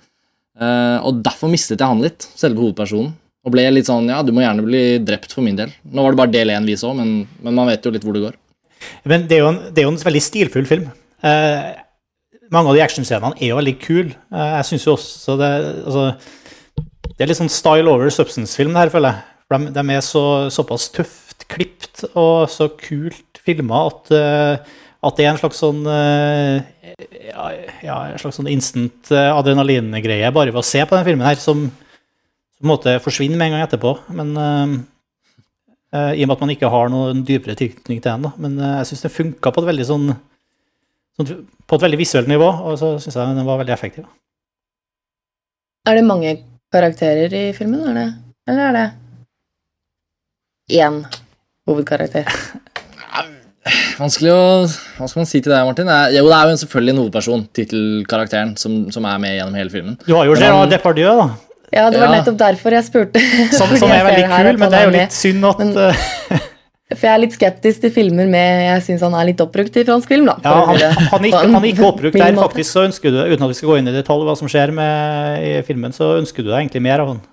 [SPEAKER 4] Eh, og derfor mistet jeg han litt, selve hovedpersonen. Og ble litt sånn ja, du må gjerne bli drept for min del. Nå var det bare del én vi så, men, men man vet jo litt hvor det går.
[SPEAKER 1] Men det er jo en, det er jo en veldig stilfull film. Eh, mange av de actionscenene er jo veldig kule. Eh, jeg syns jo også det altså, Det er litt sånn style over substance-film, det her, føler jeg. De, de er så, såpass tøft klipt og så kult filma at, eh, at det er en slags sånn eh, ja, en slags sånn instant adrenalingreie bare ved å se på den filmen her, som på en måte forsvinner med en gang etterpå. Men uh, I og med at man ikke har noen dypere tilknytning til den. Da. Men uh, jeg syns det funka på et veldig sånn På et veldig visuelt nivå, og så syns jeg den var veldig effektiv.
[SPEAKER 6] Er det mange karakterer i filmen, er det? eller er det én hovedkarakter? (laughs)
[SPEAKER 4] Vanskelig å Hva skal man si til deg, Martin? Er, jo, det er jo selvfølgelig en hovedperson, tittelkarakteren, som, som er med gjennom hele filmen.
[SPEAKER 1] Du har jo det,
[SPEAKER 4] han-
[SPEAKER 1] Depardieu, da.
[SPEAKER 6] Ja, det var
[SPEAKER 4] Ja.
[SPEAKER 6] nettopp derfor jeg spurte.
[SPEAKER 1] Som, som er veldig kul, men det er jo litt synd at
[SPEAKER 6] Men-
[SPEAKER 1] eh, (laughs)
[SPEAKER 6] For jeg er litt skeptisk til filmer med Jeg syns han er litt oppbrukt i fransk film, da.
[SPEAKER 1] Ja, han, han, ikke, han er ikke oppbrukt der. Faktisk så ønsker du, uten at vi skal gå inn i detalj hva som skjer med, i filmen, så ønsker du deg egentlig mer av han.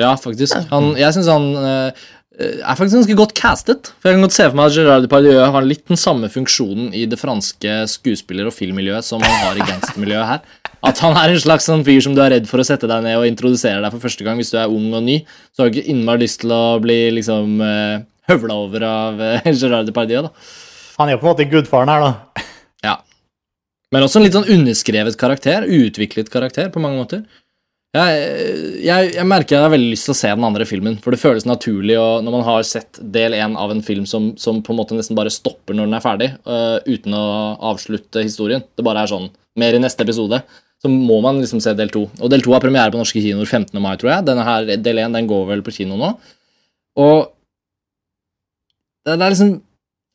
[SPEAKER 4] Ja, faktisk. Han, jeg syns han eh, er faktisk ganske godt castet. For Jeg kan godt se for meg at Gerard Depardieu har litt den samme funksjonen i det franske skuespiller- og filmmiljøet som han har i gangstermiljøet her. At han er en slags sånn fyr som du er redd for å sette deg ned og introdusere deg for første gang hvis du er ung og ny. Så har du ikke innmari lyst til å bli liksom uh, høvla over av uh, Gerard Depardieu. da.
[SPEAKER 1] Han er jo på en måte gudfaren her, da.
[SPEAKER 4] Ja. Men også en litt sånn underskrevet karakter. Uutviklet karakter på mange måter. Jeg, jeg, jeg merker jeg har veldig lyst til å se den andre filmen, for det føles naturlig og når man har sett del én av en film som, som på en måte nesten bare stopper når den er ferdig, uh, uten å avslutte historien. Det bare er sånn mer i neste episode. Så må man liksom se del to. Og del to har premiere på norske kinoer 15. mai, tror jeg. Denne her, del én den går vel på kino nå. Og det, det er liksom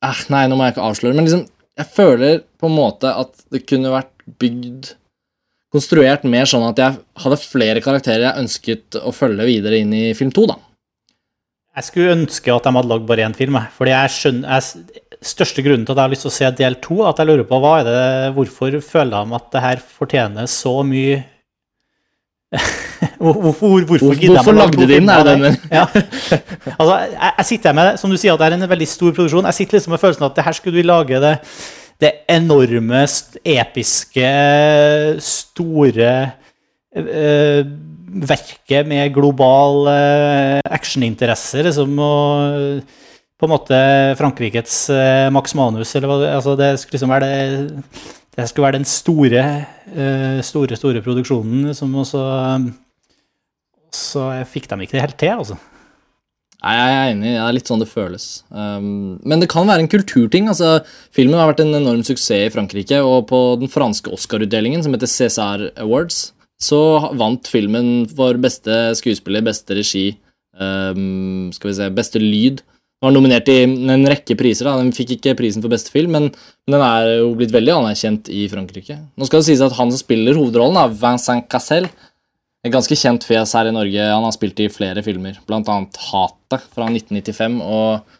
[SPEAKER 4] eh, Nei, nå må jeg ikke avsløre, men liksom jeg føler på en måte at det kunne vært bygd Konstruert mer sånn at jeg hadde flere karakterer jeg ønsket å følge videre inn i film to, da.
[SPEAKER 1] Jeg skulle ønske at de hadde lagd bare én film. Fordi jeg skjønner, Største grunnen til at jeg har lyst til å se del to, at jeg lurer på hva er det, hvorfor føler de at det her fortjener så mye (laughs) Hvorfor, hvorfor,
[SPEAKER 4] Hvorfor- hvorfor lagde
[SPEAKER 1] du
[SPEAKER 4] de den, er den?
[SPEAKER 1] Ja. Altså, jeg, jeg sitter med, som du sier, at det er en veldig stor produksjon. Jeg sitter liksom med følelsen at det her skulle vi lage det, det enorme, episke, store øh, verket med global øh, actioninteresse, liksom, og på en måte Frankrikes øh, Max Manus, eller hva altså Det skulle liksom være det Det skulle være den store, eh, store, store produksjonen, som også Så fikk de ikke det helt til, altså.
[SPEAKER 4] Nei, jeg er enig. Det er litt sånn det føles. Um, men det kan være en kulturting. altså Filmen har vært en enorm suksess i Frankrike, og på den franske Oscar-utdelingen, som heter César Awards, så vant filmen for beste skuespiller, beste regi, um, skal vi se, beste lyd. Den var nominert i en rekke priser. da, Den fikk ikke prisen for beste film, men, men den er jo blitt veldig anerkjent i Frankrike. Nå skal det sies at Han som spiller hovedrollen, da, Vincent Cassel, et ganske kjent fjes her i Norge. Han har spilt i flere filmer, bl.a. Hatet fra 1995. og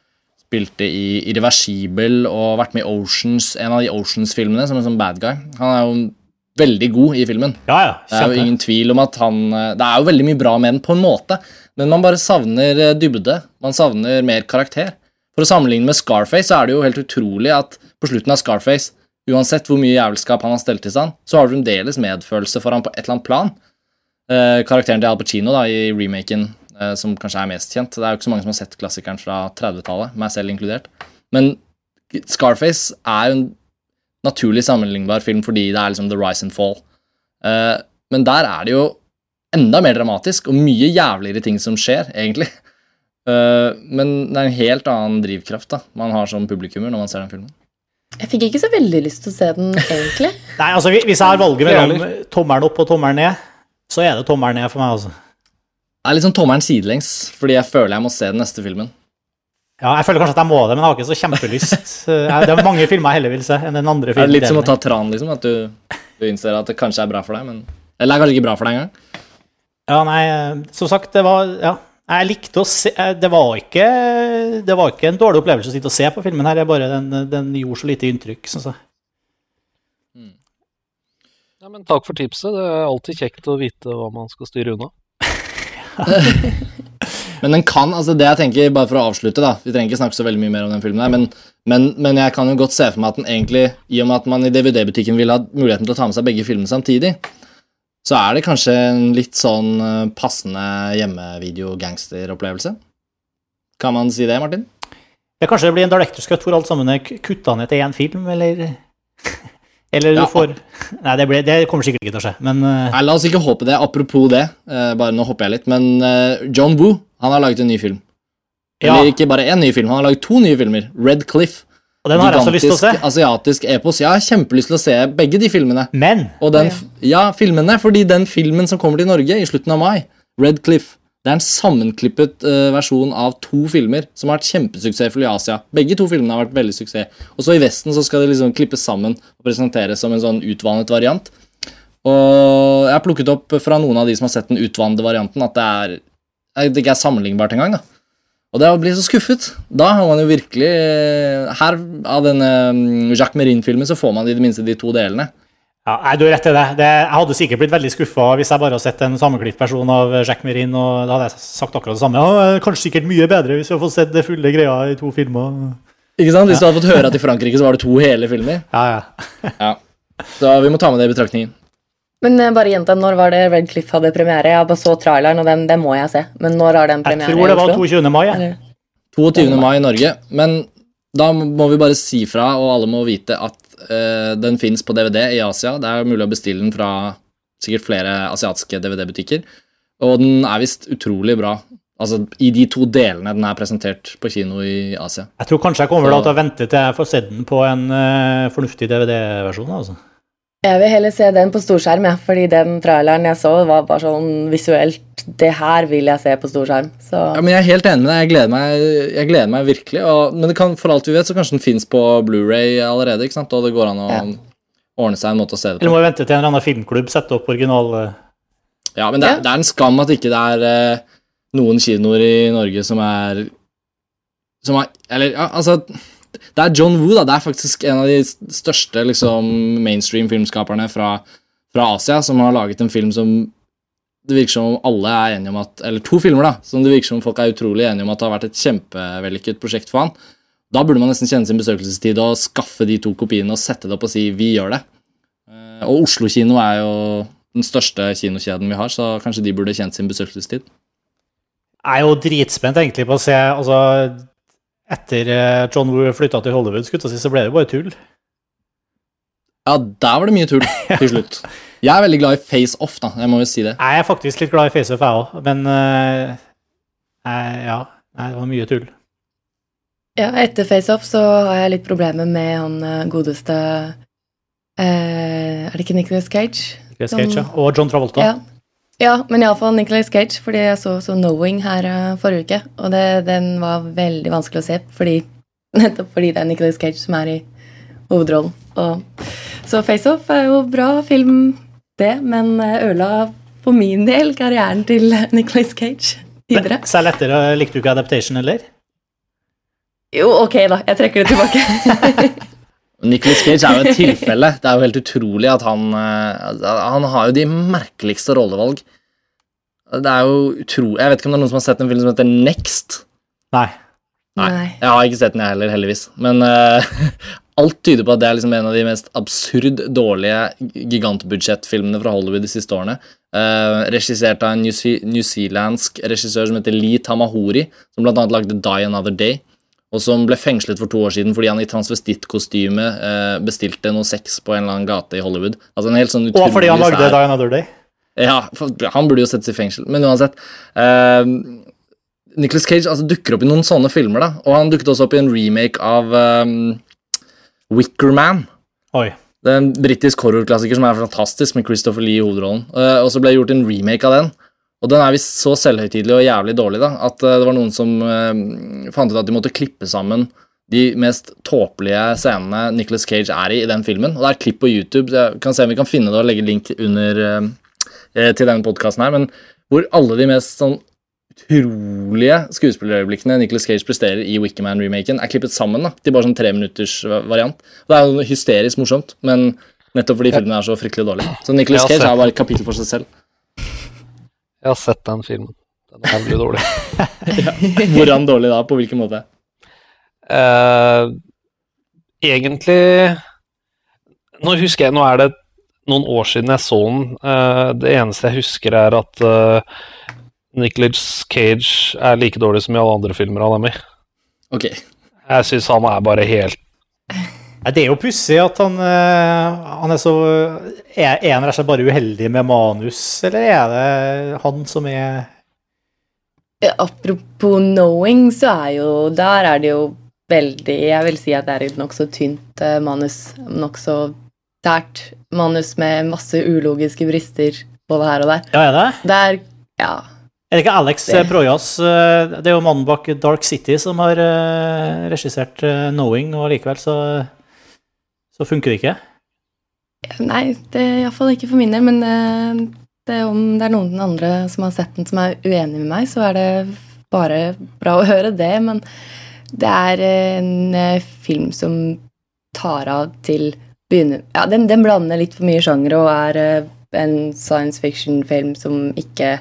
[SPEAKER 4] Spilte i Irreversibel og vært med i Oceans, en av de Oceans-filmene som en sånn bad guy. Han er jo veldig god i filmen.
[SPEAKER 1] Ja, ja,
[SPEAKER 4] det er jo ingen tvil om at han Det er jo veldig mye bra med den, på en måte, men man bare savner eh, dybde. Man savner mer karakter. For å sammenligne med Scarface så er det jo helt utrolig at på slutten av Scarface, uansett hvor mye jævelskap han har stelt i stand, så har du fremdeles medfølelse for ham på et eller annet plan. Eh, karakteren til Al Pacino da, i remaken, eh, som kanskje er mest kjent. Det er jo ikke så mange som har sett klassikeren fra 30-tallet, meg selv inkludert. Men Scarface er jo en naturlig sammenlignbar film fordi det er liksom the rise and fall. Eh, men der er det jo enda mer dramatisk og mye jævligere ting som skjer, egentlig. (laughs) Eh, men det er en helt annen drivkraft da, man har som publikummer når man ser den filmen.
[SPEAKER 6] Jeg fikk ikke så veldig lyst til å se den, egentlig. (laughs)
[SPEAKER 1] Nei, altså Hvis jeg har valget mellom tommelen opp og tommelen ned, så er det tommelen ned for meg, altså.
[SPEAKER 4] Det er litt sånn tommelen sidelengs, fordi jeg føler jeg må se den neste filmen.
[SPEAKER 1] Ja, jeg føler kanskje at jeg må det, men jeg har ikke så kjempelyst. (laughs) det er mange filmer jeg heller vil se enn den andre filmen.
[SPEAKER 4] Det er litt som å ta tran, liksom, at du, du innser at det kanskje er bra for deg, men Eller det er kanskje ikke bra for deg engang.
[SPEAKER 1] Ja, nei, som sagt, det var Ja. Jeg likte å se Det var ikke, det var ikke en dårlig opplevelse å sitte og se på filmen her, jeg bare den, den gjorde så lite inntrykk, syns jeg.
[SPEAKER 2] Ja, men takk for tipset. Det er alltid kjekt å vite hva man skal styre unna. (laughs)
[SPEAKER 4] men den kan, altså det jeg tenker, bare for å avslutte, da Vi trenger ikke snakke så veldig mye mer om den filmen, her, men, men, men jeg kan jo godt se for meg at den egentlig, i og med at man i DVD-butikken vil ha muligheten til å ta med seg begge filmene samtidig, så er det kanskje en litt sånn eh, passende hjemmevideo-gangsteropplevelse. Kan man si det, Martin?
[SPEAKER 1] Ja, kanskje det blir en director's cut hvor alt sammen er kutta ned til én film, eller (laughs) Eller du ja. får Nei, det, ble, det, kommer sikkert ikke til å skje, men uh...
[SPEAKER 4] Nei, La oss ikke håpe det. Apropos det, uh, bare nå hopper jeg litt, men John Boo han har laget en ny film. Eller ikke bare én ny film, han har laget to nye filmer. Red Cliff.
[SPEAKER 1] Og den har jeg også lyst til å se.
[SPEAKER 4] Asiatisk epos. Jeg har kjempelyst til å se begge de filmene.
[SPEAKER 1] Men
[SPEAKER 4] Og den, Ja, filmene, fordi den filmen som kommer til Norge i slutten av mai, Red Cliff det er en sammenklippet uh, versjon av to filmer som har vært kjempesuksessfulle i Asia. Begge to filmene har vært veldig suksess. Og så i Vesten så skal det liksom klippes sammen og presenteres som en sånn utvannet variant. Og jeg har plukket opp fra noen av de som har sett den utvannede varianten, at det, er, det ikke er sammenlignbart engang. da. Og det å bli så skuffet Da har man jo virkelig eh, Her, av denne mm, Jacques Merin-filmen, så får man i det minste de to delene.
[SPEAKER 1] Ja, nei, Du har rett i det. det. Jeg hadde sikkert blitt veldig skuffa hvis jeg bare hadde sett en sammenklipt versjon av Jacques Merin. og Da hadde jeg sagt akkurat det samme. Ja, kanskje sikkert mye bedre hvis vi hadde fått sett det fulle greia i to filmer.
[SPEAKER 4] Ikke sant? Hvis du hadde fått høre at i Frankrike så var det to hele filmer.
[SPEAKER 1] Ja, ja.
[SPEAKER 4] ja. Så vi må ta med det i betraktningen.
[SPEAKER 6] Men eh, bare gjenta, når var det Red Cliff hadde premiere? Jeg bare så traileren, og den, den må jeg se. Men når har den premiere?
[SPEAKER 1] Jeg tror det var 22. mai. Ja.
[SPEAKER 4] 22. mai i Norge. Men da må vi bare si fra, og alle må vite at Uh, den fins på DVD i Asia. Det er mulig å bestille den fra sikkert flere asiatiske DVD-butikker. Og den er visst utrolig bra. Altså I de to delene den er presentert på kino i Asia.
[SPEAKER 1] Jeg tror kanskje jeg kommer Så... til å vente til jeg får sett den på en uh, fornuftig DVD-versjon. altså.
[SPEAKER 6] Jeg vil heller se den på storskjerm, ja, fordi den traileren jeg så, var bare sånn visuelt Det her vil jeg se på storskjerm. Så.
[SPEAKER 4] Ja, men Jeg er helt enig med deg. Jeg gleder meg, jeg gleder meg virkelig. Og, men det kan, for alt vi vet, så kanskje den fins på Blu-ray allerede. ikke sant? Og det går an å ja. ordne seg en måte å se det på.
[SPEAKER 1] Eller må vi vente til en eller annen filmklubb setter opp original eh?
[SPEAKER 4] Ja, men det, ja. det, er en skam at ikke det er eh, noen kinoer i Norge som er Som er Eller, ja, altså det er John Woo, da. Det er faktisk en av de største liksom, mainstream filmskaperne fra, fra, Asia som har laget en film som det virker som alle er enige om at Eller to filmer, da, som det virker som folk er utrolig enige om at det har vært et kjempevellykket prosjekt for han. Da burde man nesten kjenne sin besøkelsestid og skaffe de to kopiene og sette det opp og si 'vi gjør det'. Eh, og Oslo kino er jo den største kinokjeden vi har, så kanskje de burde kjent sin besøkelsestid.
[SPEAKER 1] Jeg er jo dritspent egentlig på å se altså Etter eh, John Woo flytta til Hollywood, skulle jeg si, så ble det bare tull.
[SPEAKER 4] Ja, der var det mye tull (laughs) til slutt. Jeg er veldig glad i Face Off, da. Jeg må jo si det.
[SPEAKER 1] Jeg er faktisk litt glad i face-off, jeg òg, men uh, ja. Nei, det var mye tull.
[SPEAKER 6] Ja, etter face-off så har jeg litt problemer med han eh, godeste uh, Er det ikke Nicolas Cage?
[SPEAKER 1] Nicolas Cage, ja. Og John Travolta.
[SPEAKER 6] Ja. Ja, men iallfall Nicolas Cage, fordi jeg så, så Knowing her uh, forrige uke. Og det, den var veldig vanskelig å se, fordi, (laughs) nettopp fordi det er Nicolas Cage som er i hovedrollen. Og, så FaceOff er jo bra film, det, men eh, ødela for min del karrieren til Nicolas Cage (laughs) videre.
[SPEAKER 1] Særlig etter eh, likte du ikke Adaptation, eller?
[SPEAKER 6] Jo, ok, da. Jeg trekker det tilbake. (laughs)
[SPEAKER 4] Nicolas Cage er jo et tilfelle. Det er jo helt utrolig at han eh, Han har jo de merkeligste rollevalg. Det er jo utro... Jeg vet ikke om det er noen som har sett en film som heter Next.
[SPEAKER 1] Nei.
[SPEAKER 4] Nei.
[SPEAKER 6] Nei.
[SPEAKER 4] Jeg har ikke sett den, jeg heller, heldigvis. Men uh, (laughs) alt tyder på at det er liksom en av de mest absurd dårlige gigantbudsjettfilmene fra Hollywood de siste årene. Uh, regissert av en New newzealandsk regissør som heter Lee Tamahori, som blant annet lagde Die Another Day, og som ble fengslet for to år siden fordi han i transvestittkostyme eh, bestilte noe sex på en eller annen gate i Hollywood. Altså en helt sånn
[SPEAKER 1] Og fordi han lagde
[SPEAKER 4] sær-
[SPEAKER 1] Another Day.
[SPEAKER 4] ja, han burde jo settes i fengsel, men uansett. Eh, Nicholas Cage altså, dukker opp i noen sånne filmer, da. Og han dukket også opp i en remake av um, Wickerman.
[SPEAKER 1] Oi.
[SPEAKER 4] Det er en britisk horrorklassiker som er fantastisk, med Christopher Lee i hovedrollen. Uh, og så ble det gjort en remake av den. Og den er visst så selvhøytidelig og jævlig dårlig da, at uh, det var noen som eh, fant ut at de måtte klippe sammen de mest tåpelige scenene Nicholas Cage er i i den filmen. Og det er et klipp på YouTube, jeg kan se om vi kan finne det og legge link under uh, eh, til denne podkasten her, men hvor alle de mest sånn utrolige skuespillerøyeblikkene Nicholas Cage presterer i Wickerman-remaken, er klippet sammen da, til bare sånn tre minutters variant. Og det er jo hysterisk morsomt, men nettopp fordi filmen er så fryktelig dårlig. Så Nicholas Cage er bare et kapittel for seg selv.
[SPEAKER 2] Jeg har sett den filmen. Den er veldig dårlig. (laughs)
[SPEAKER 4] Hvordan dårlig da? På hvilken måte?
[SPEAKER 2] Uh, egentlig Nå husker jeg Nå er det noen år siden jeg så den. Uh, det eneste jeg husker, er at uh, Nicholas Cage er like dårlig som i alle andre filmer han er med i.
[SPEAKER 4] Okay.
[SPEAKER 2] Jeg syns han er bare helt
[SPEAKER 1] Det er jo pussig at han, eh, han er så Er er han rett og slett bare uheldig med manus, eller er det han som er
[SPEAKER 6] Apropos knowing, så er jo Der er det jo veldig Jeg vil si at det er et nokså tynt eh, manus. Nokså tært manus med masse ulogiske brister både her og der.
[SPEAKER 1] Ja, er det?
[SPEAKER 6] Det er Ja.
[SPEAKER 1] Er det ikke Alex
[SPEAKER 6] Det-
[SPEAKER 1] Projas eh, Det er jo mannen bak Dark City som har regissert 'Knowing', og likevel så, så funker det ikke.
[SPEAKER 6] Nei, det er iallfall ikke for min del, men eh, det, om det er noen andre som har sett den som er uenig med meg, så er det bare bra å (laughs) høre det. Men det er en eh, film som tar av til begynner Ja, den, den blander litt for mye sjangere og er eh, en science fiction-film som ikke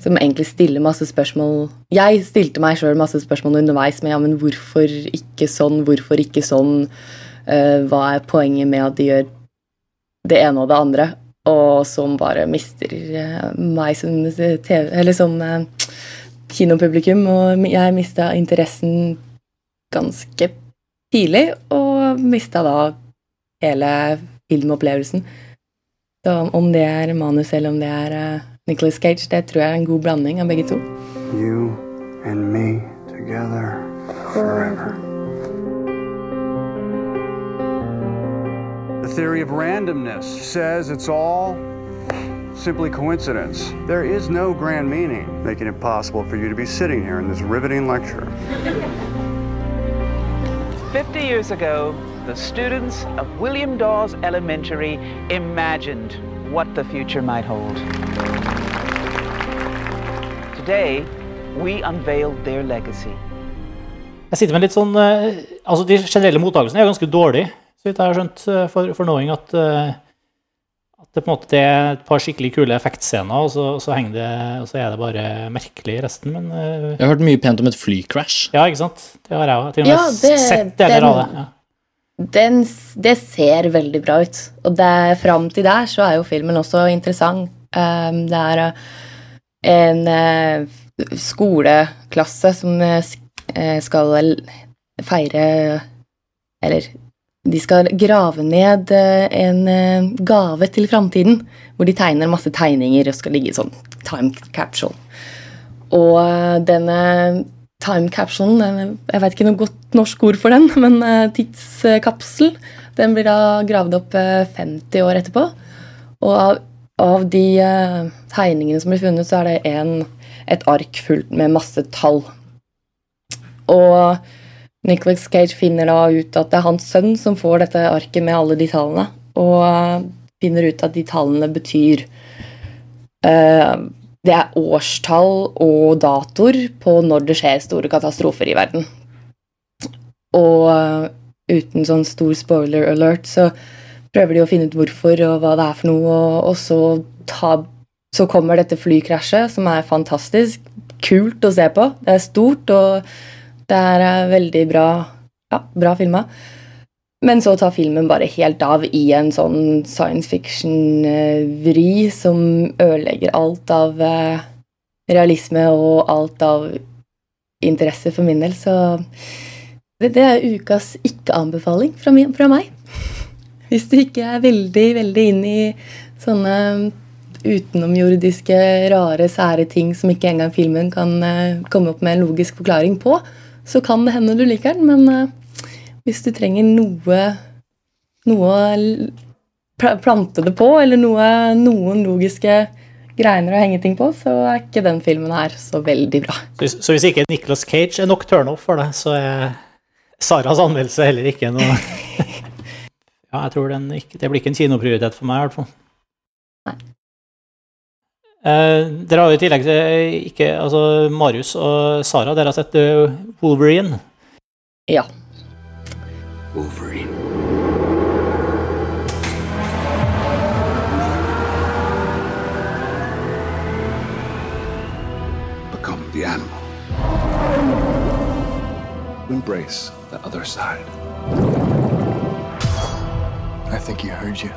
[SPEAKER 6] som egentlig stiller masse spørsmål Jeg stilte meg sjøl masse spørsmål underveis med ja, men hvorfor ikke sånn, hvorfor ikke sånn? Eh, hva er poenget med at de gjør det ene og det andre? Og som bare mister eh, meg som, TV, eller som eh, kinopublikum. Og jeg mista interessen ganske tidlig, og mista da hele filmopplevelsen. Så om det er manus eller om det er eh, Nicolas Cage, det tror jeg er en god blanding av begge to.
[SPEAKER 11] You and me together forever. Theory of randomness says it's all simply coincidence. There is no grand meaning, making it possible for you to be sitting here in this riveting lecture.
[SPEAKER 12] 50 years ago, the students of William Dawes Elementary imagined what the future might hold. Today, we unveiled their legacy.
[SPEAKER 1] Jeg sitter med litt sånn eh, Altså, de generelle mottakelsene er jo ganske dårlige, så vidt jeg har skjønt, eh, for, for Knowing at eh, at det på en måte det er et par skikkelig kule effektscener, og så, så, henger det, og så er det bare merkelig i resten, men eh,
[SPEAKER 4] Jeg har hørt mye pent om et flycrash.
[SPEAKER 1] Ja, ikke sant? Det har jeg òg. Til og med
[SPEAKER 6] Ja, det-
[SPEAKER 1] sett deler av det. Ja.
[SPEAKER 6] Den, det ser veldig bra ut. Og det, fram til der så er jo filmen også interessant. Um, det er uh, en uh, skoleklasse som uh, skal feire Eller de skal grave ned eh, en eh, gave til framtiden, hvor de tegner masse tegninger og skal ligge i sånn time capsule. Og eh, denne time capsulen, jeg vet ikke noe godt norsk ord for den, (laughs) men tidskapsel, den blir da gravd opp eh, 50 år etterpå. Og av, av de tegningene som blir funnet, så er det en, et ark fullt med masse tall. Og Nicholas Cage finner da ut at det er hans sønn som får dette arket med alle de tallene, og eh, finner ut at de tallene betyr uh, Det er årstall og datoer på når det skjer store katastrofer i verden. Og uh, uten sånn stor spoiler alert, så prøver de å finne ut hvorfor og hva det er for noe, og, og så, ta, så kommer dette flykrasjet, som er fantastisk. Kult å se på. Det er stort, og det er eh, veldig bra, ja, bra filma. Men så tar filmen bare helt av i en sånn science fiction-vri som ødelegger alt av eh, realisme og alt av interesse for min del, så det, det er ukas ikke-anbefaling fra, fra meg. (laughs) Hvis du ikke er veldig, veldig inn i sånne utenomjordiske, rare, sære ting som ikke engang filmen kan eh, komme opp med en logisk forklaring på, så kan det hende du liker den, men eh, hvis du trenger noe noe plante det på, eller noe, noen logiske greiner å henge ting på, så er ikke den filmen her så veldig bra.
[SPEAKER 1] Så så hvis ikke Nicolas Cage er nok turnoff for deg, så er Saras anmeldelse heller ikke noe (laughs) Ja, jeg tror den ikke, det blir ikke en kinoprioritet for meg, i hvert fall. Eh, dere har jo i tillegg til ikke, altså Marius og Sara, dere har sett eh, Wolverine.
[SPEAKER 6] Ja.
[SPEAKER 5] Wolverine.
[SPEAKER 7] Become the animal. Embrace the other side. I think he heard you.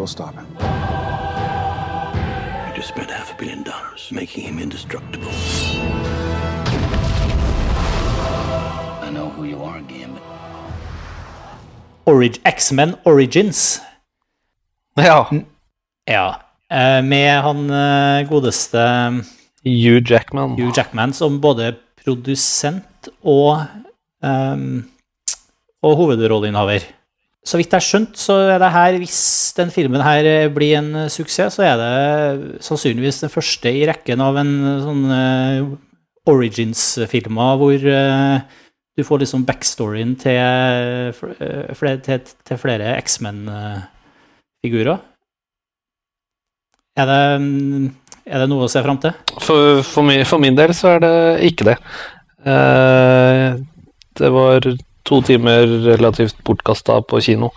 [SPEAKER 7] We'll stop him.
[SPEAKER 10] You just spent half a billion dollars making him indestructible. I know who you are, Gambit.
[SPEAKER 1] Orig X-Men Origins.
[SPEAKER 2] Ja.
[SPEAKER 1] Ja. eh, Med han eh, godeste
[SPEAKER 2] Hugh Jackman.
[SPEAKER 1] Hugh Jackman som både produsent og, um, og hovedrolleinnehaver. Så vidt jeg har skjønt, så er det her, hvis den filmen her blir en suksess, så er det sannsynligvis den første i rekken av en sånn uh, Origins-filmer hvor uh, du får liksom backstoryen til, eh, flere, til, til flere X-Men-figurer. Er det, er det noe å se fram til?
[SPEAKER 2] For, for, min, for min del så er det ikke det. Eh, det var to timer relativt bortkasta på kino.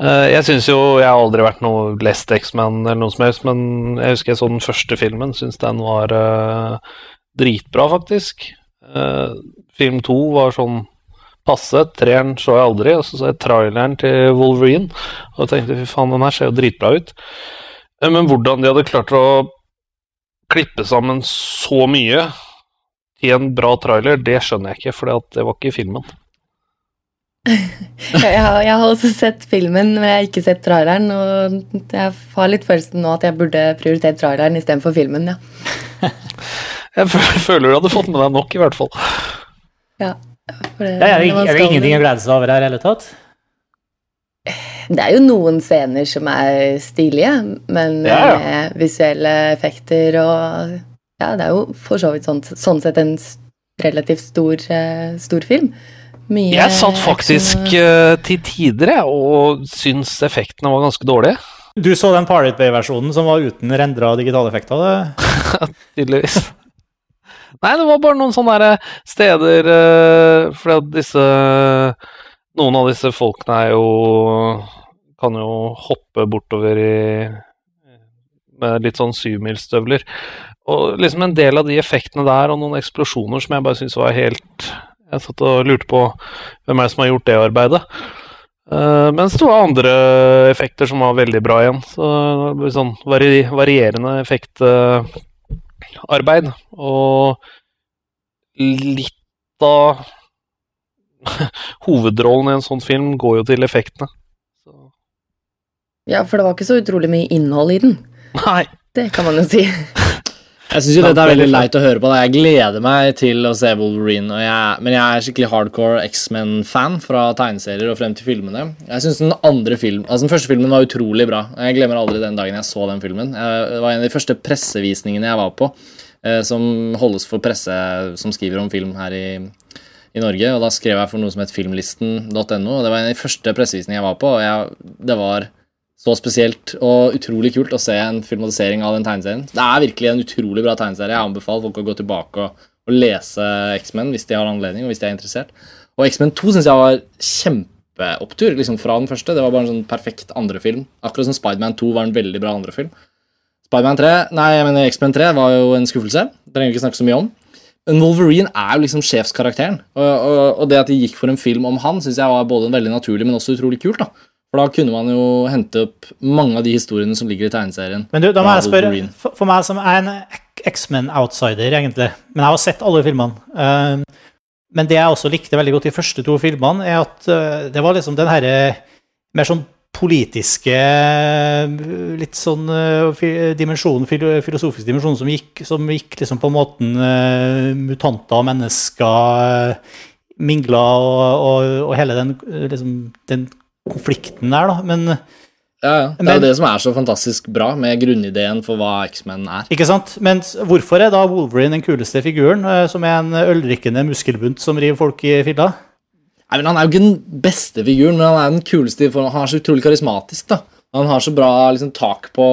[SPEAKER 2] Eh, jeg syns jo Jeg har aldri vært noe lest X-Man eller noe som helst, men jeg husker jeg så den første filmen. Syns den var eh, dritbra, faktisk. Eh, film to var sånn passe. Treeren så jeg aldri. Og så så jeg traileren til Wolverine og tenkte fy faen, den her ser jo dritbra ut. Men hvordan de hadde klart å klippe sammen så mye i en bra trailer, det skjønner jeg ikke, for det var ikke i filmen.
[SPEAKER 6] Jeg har, jeg har også sett filmen, men jeg har ikke sett traileren. Og jeg har litt følelsen nå at jeg burde prioritert traileren istedenfor filmen. ja. (laughs)
[SPEAKER 2] Jeg føler du hadde fått med deg nok, i hvert fall.
[SPEAKER 6] ja for det,
[SPEAKER 1] Ja, er, det, er det ingenting å glede seg over her i hele tatt?
[SPEAKER 6] Det er jo noen scener som er stilige, men
[SPEAKER 2] Ja, ja.
[SPEAKER 6] med visuelle effekter og Ja, det er jo for så vidt sånn, sånn sett en relativt stor, eh, stor film. Mye
[SPEAKER 2] Jeg satt faktisk eh, til tider jeg, og syns effektene var ganske dårlige.
[SPEAKER 1] Du så den Pirate Bay-versjonen som var uten rendra digitaleffekter? det? (laughs)
[SPEAKER 2] tydeligvis. Nei, det var bare noen sånne steder uh, Fordi at disse Noen av disse folkene er jo Kan jo hoppe bortover i Med litt sånn syvmilsstøvler. Og liksom en del av de effektene der, og noen eksplosjoner som jeg bare syntes var helt Jeg satt og lurte på hvem er det som har gjort det arbeidet. Uh, mens det var andre effekter som var veldig bra igjen. Så sånn vari varierende effektarbeid. Og litt av (laughs) hovedrollen i en sånn film går jo til effektene.
[SPEAKER 6] Ja, for det var ikke så utrolig mye innhold i den.
[SPEAKER 2] Nei.
[SPEAKER 6] Det kan man jo si.
[SPEAKER 4] Jeg syns jo dette er veldig leit å høre på. Da. Jeg gleder meg til å se Wolverine. Jeg, men jeg er skikkelig hardcore X-Men-fan fra tegneserier og frem til filmene. Jeg synes Den andre film, altså den første filmen var utrolig bra. Jeg glemmer aldri den dagen jeg så den filmen. Det var en av de første pressevisningene jeg var på, eh, som holdes for presse som skriver om film her i, i Norge. Og Da skrev jeg for noe som het filmlisten.no. og Det var en av de første pressevisningene jeg var på. og jeg, det var så spesielt og utrolig kult å se en filmatisering av den tegneserien. Det er virkelig en utrolig bra tegneserie. Jeg anbefaler folk å gå tilbake og, og lese X-Men hvis de har anledning og hvis de er interessert. Og X-Men 2 syns jeg var kjempeopptur liksom fra den første. Det var bare en sånn perfekt andre film. Akkurat som Spiderman 2 var en veldig bra andre film. Spiderman 3, nei, jeg mener X-Men 3 var jo en skuffelse. Det trenger vi ikke snakke så mye om. Men Wolverine er jo liksom sjefskarakteren. Og, og, og det at de gikk for en film om han, syns jeg var både veldig naturlig, men også utrolig kult. da. For da kunne man jo hente opp mange av de historiene som ligger i tegneserien.
[SPEAKER 1] Men du, da må jeg spørre, for, for meg som er en X-Men-outsider, egentlig Men jeg har sett alle filmene. uh, men det jeg også likte veldig godt de første to filmene, er at uh, det var liksom den herre mer sånn politiske Litt sånn eh, dimensjon, filosofisk dimensjon som gikk, som gikk liksom på måten uh, mutanter og mennesker uh, mingla, og, og, og hele den, liksom, den konflikten der, da. Men
[SPEAKER 4] Ja, ja. Det er jo det som er så fantastisk bra med grunnideen for hva X-Men er.
[SPEAKER 1] Ikke sant? Men hvorfor er da Wolverine den kuleste figuren, eh, som er en ølrikkende muskelbunt som river folk i filla?
[SPEAKER 4] Nei, men Han er jo ikke den beste figuren, men han er den kuleste for. Han er så utrolig karismatisk. da. Han har så bra liksom, tak på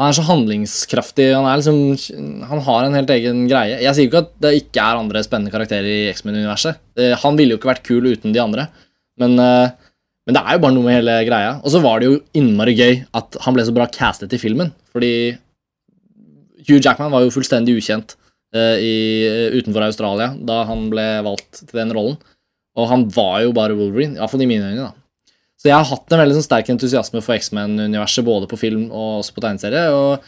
[SPEAKER 4] Han er så handlingskraftig. Han er liksom, han har en helt egen greie. Jeg sier jo ikke at det ikke er andre spennende karakterer i X-Men-universet. Eh, Han ville jo ikke vært kul uten de andre. Men, eh, men det er jo bare noe med hele greia. Og så var det jo innmari gøy at han ble så bra castet i filmen. Fordi Hugh Jackman var jo fullstendig ukjent uh, i, utenfor Australia da han ble valgt til den rollen. Og han var jo bare Wolverine, iallfall i mine øyne. da. Så jeg har hatt en veldig sånn sterk entusiasme for X-Men-universet, både på film og også på tegneserie. Og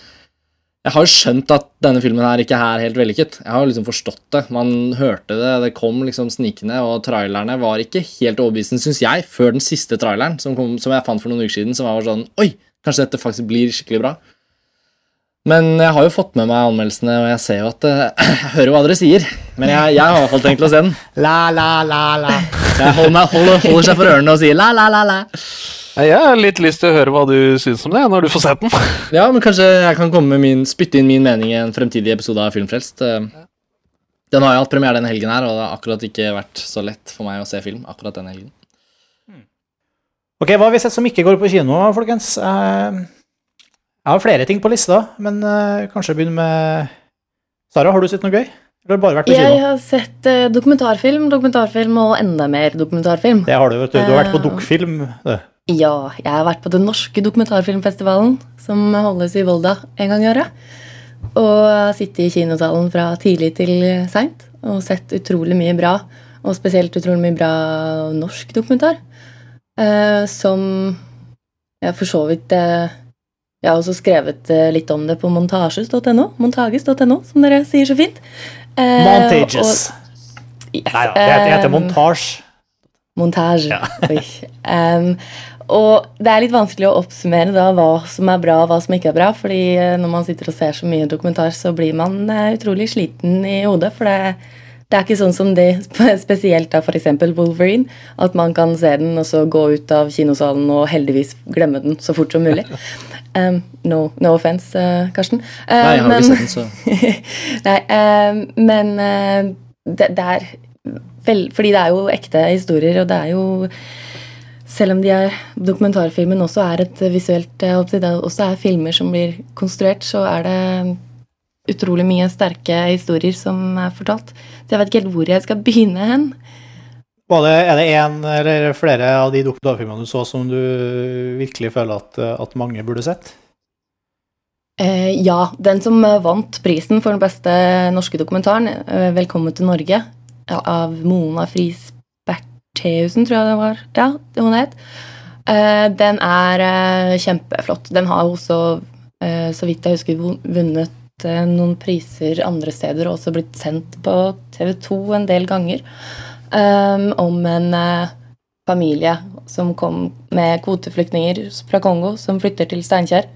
[SPEAKER 4] jeg har jo skjønt at denne filmen her ikke er helt vellykket. Jeg har jo liksom forstått det. Man hørte det, det kom liksom snikende, og trailerne var ikke helt overbevisende, syns jeg, før den siste traileren, som, kom, som jeg fant for noen uker siden, som var sånn Oi, kanskje dette faktisk blir skikkelig bra. Men jeg har jo fått med meg anmeldelsene, og jeg ser jo at eh, (clears throat) Jeg hører jo hva dere sier, men jeg, jeg har i hvert fall tenkt å se den.
[SPEAKER 1] La, la, la, la.
[SPEAKER 4] Jeg holder, meg, holder, holder seg for ørene og sier la, la, la, la.
[SPEAKER 2] Jeg har litt lyst til å høre hva du syns om det, når du får sett den. (laughs)
[SPEAKER 4] Ja, men kanskje jeg kan komme med min, spytte inn min mening i en fremtidig episode av Filmfrelst. Eh, Den har jo hatt premiere denne helgen her, og det har akkurat ikke vært så lett for meg å se film akkurat denne helgen.
[SPEAKER 1] Ok, Hva har vi sett som ikke går på kino, folkens? Eh, Jeg har flere ting på lista, men eh, kanskje begynne med Sara, har du sett noe gøy? Eller har du bare vært på
[SPEAKER 6] Jeg
[SPEAKER 1] kino?
[SPEAKER 6] har sett dokumentarfilm, dokumentarfilm og enda mer dokumentarfilm.
[SPEAKER 1] Det har du, vet du. Du har vært på Dukkfilm.
[SPEAKER 6] Ja, jeg har vært på den norske dokumentarfilmfestivalen, som holdes i Volda en gang i året. Og sittet i kinosalen fra tidlig til seint og sett utrolig mye bra. Og spesielt utrolig mye bra norsk dokumentar. Eh, som jeg for så vidt eh, Jeg har også skrevet eh, litt om det på montages.no, montages.no, som dere sier så fint. Eh,
[SPEAKER 1] Montages.
[SPEAKER 6] og- Yes,
[SPEAKER 1] Nei da, det heter, heter
[SPEAKER 6] montasje.
[SPEAKER 1] montasje.
[SPEAKER 6] Ja. Oi. (laughs) Og det er litt vanskelig å oppsummere da hva som er bra og hva som ikke er bra. fordi eh, når man sitter og ser så mye dokumentar, så blir man eh, utrolig sliten i hodet. For det, det er ikke sånn som det, (laughs) spesielt da f.eks. Wolverine, at man kan se den og så gå ut av kinosalen og heldigvis glemme den så fort som mulig. (laughs) Um, no, no offense, uh, Karsten. Uh,
[SPEAKER 4] Nei, jeg har
[SPEAKER 6] men-
[SPEAKER 4] ikke sett den, så (laughs)
[SPEAKER 6] Nei, uh, men det, det er vel, Fordi det er jo ekte historier, og det er jo Selv om de er, dokumentarfilmen også er et visuelt eh, Det også er filmer som blir konstruert, så er det utrolig mye sterke historier som er fortalt. Så jeg vet ikke helt hvor jeg skal begynne hen.
[SPEAKER 1] Det, er det en eller flere av de dokumentarfilmene du så som du virkelig føler at, at mange burde sett?
[SPEAKER 6] Eh, ja, den som eh, vant prisen for den beste norske dokumentaren, eh, 'Velkommen til Norge', av Mona Friis Bertheussen, tror jeg det var. Ja, det hun het. Uh, den er uh, kjempeflott. Den har også, uh, så vidt jeg husker, vun- vunnet eh, noen priser andre steder og også blitt sendt på TV2 en del ganger. Um, om en eh, familie som kom med kvoteflyktninger fra Kongo, som flytter til Steinkjer.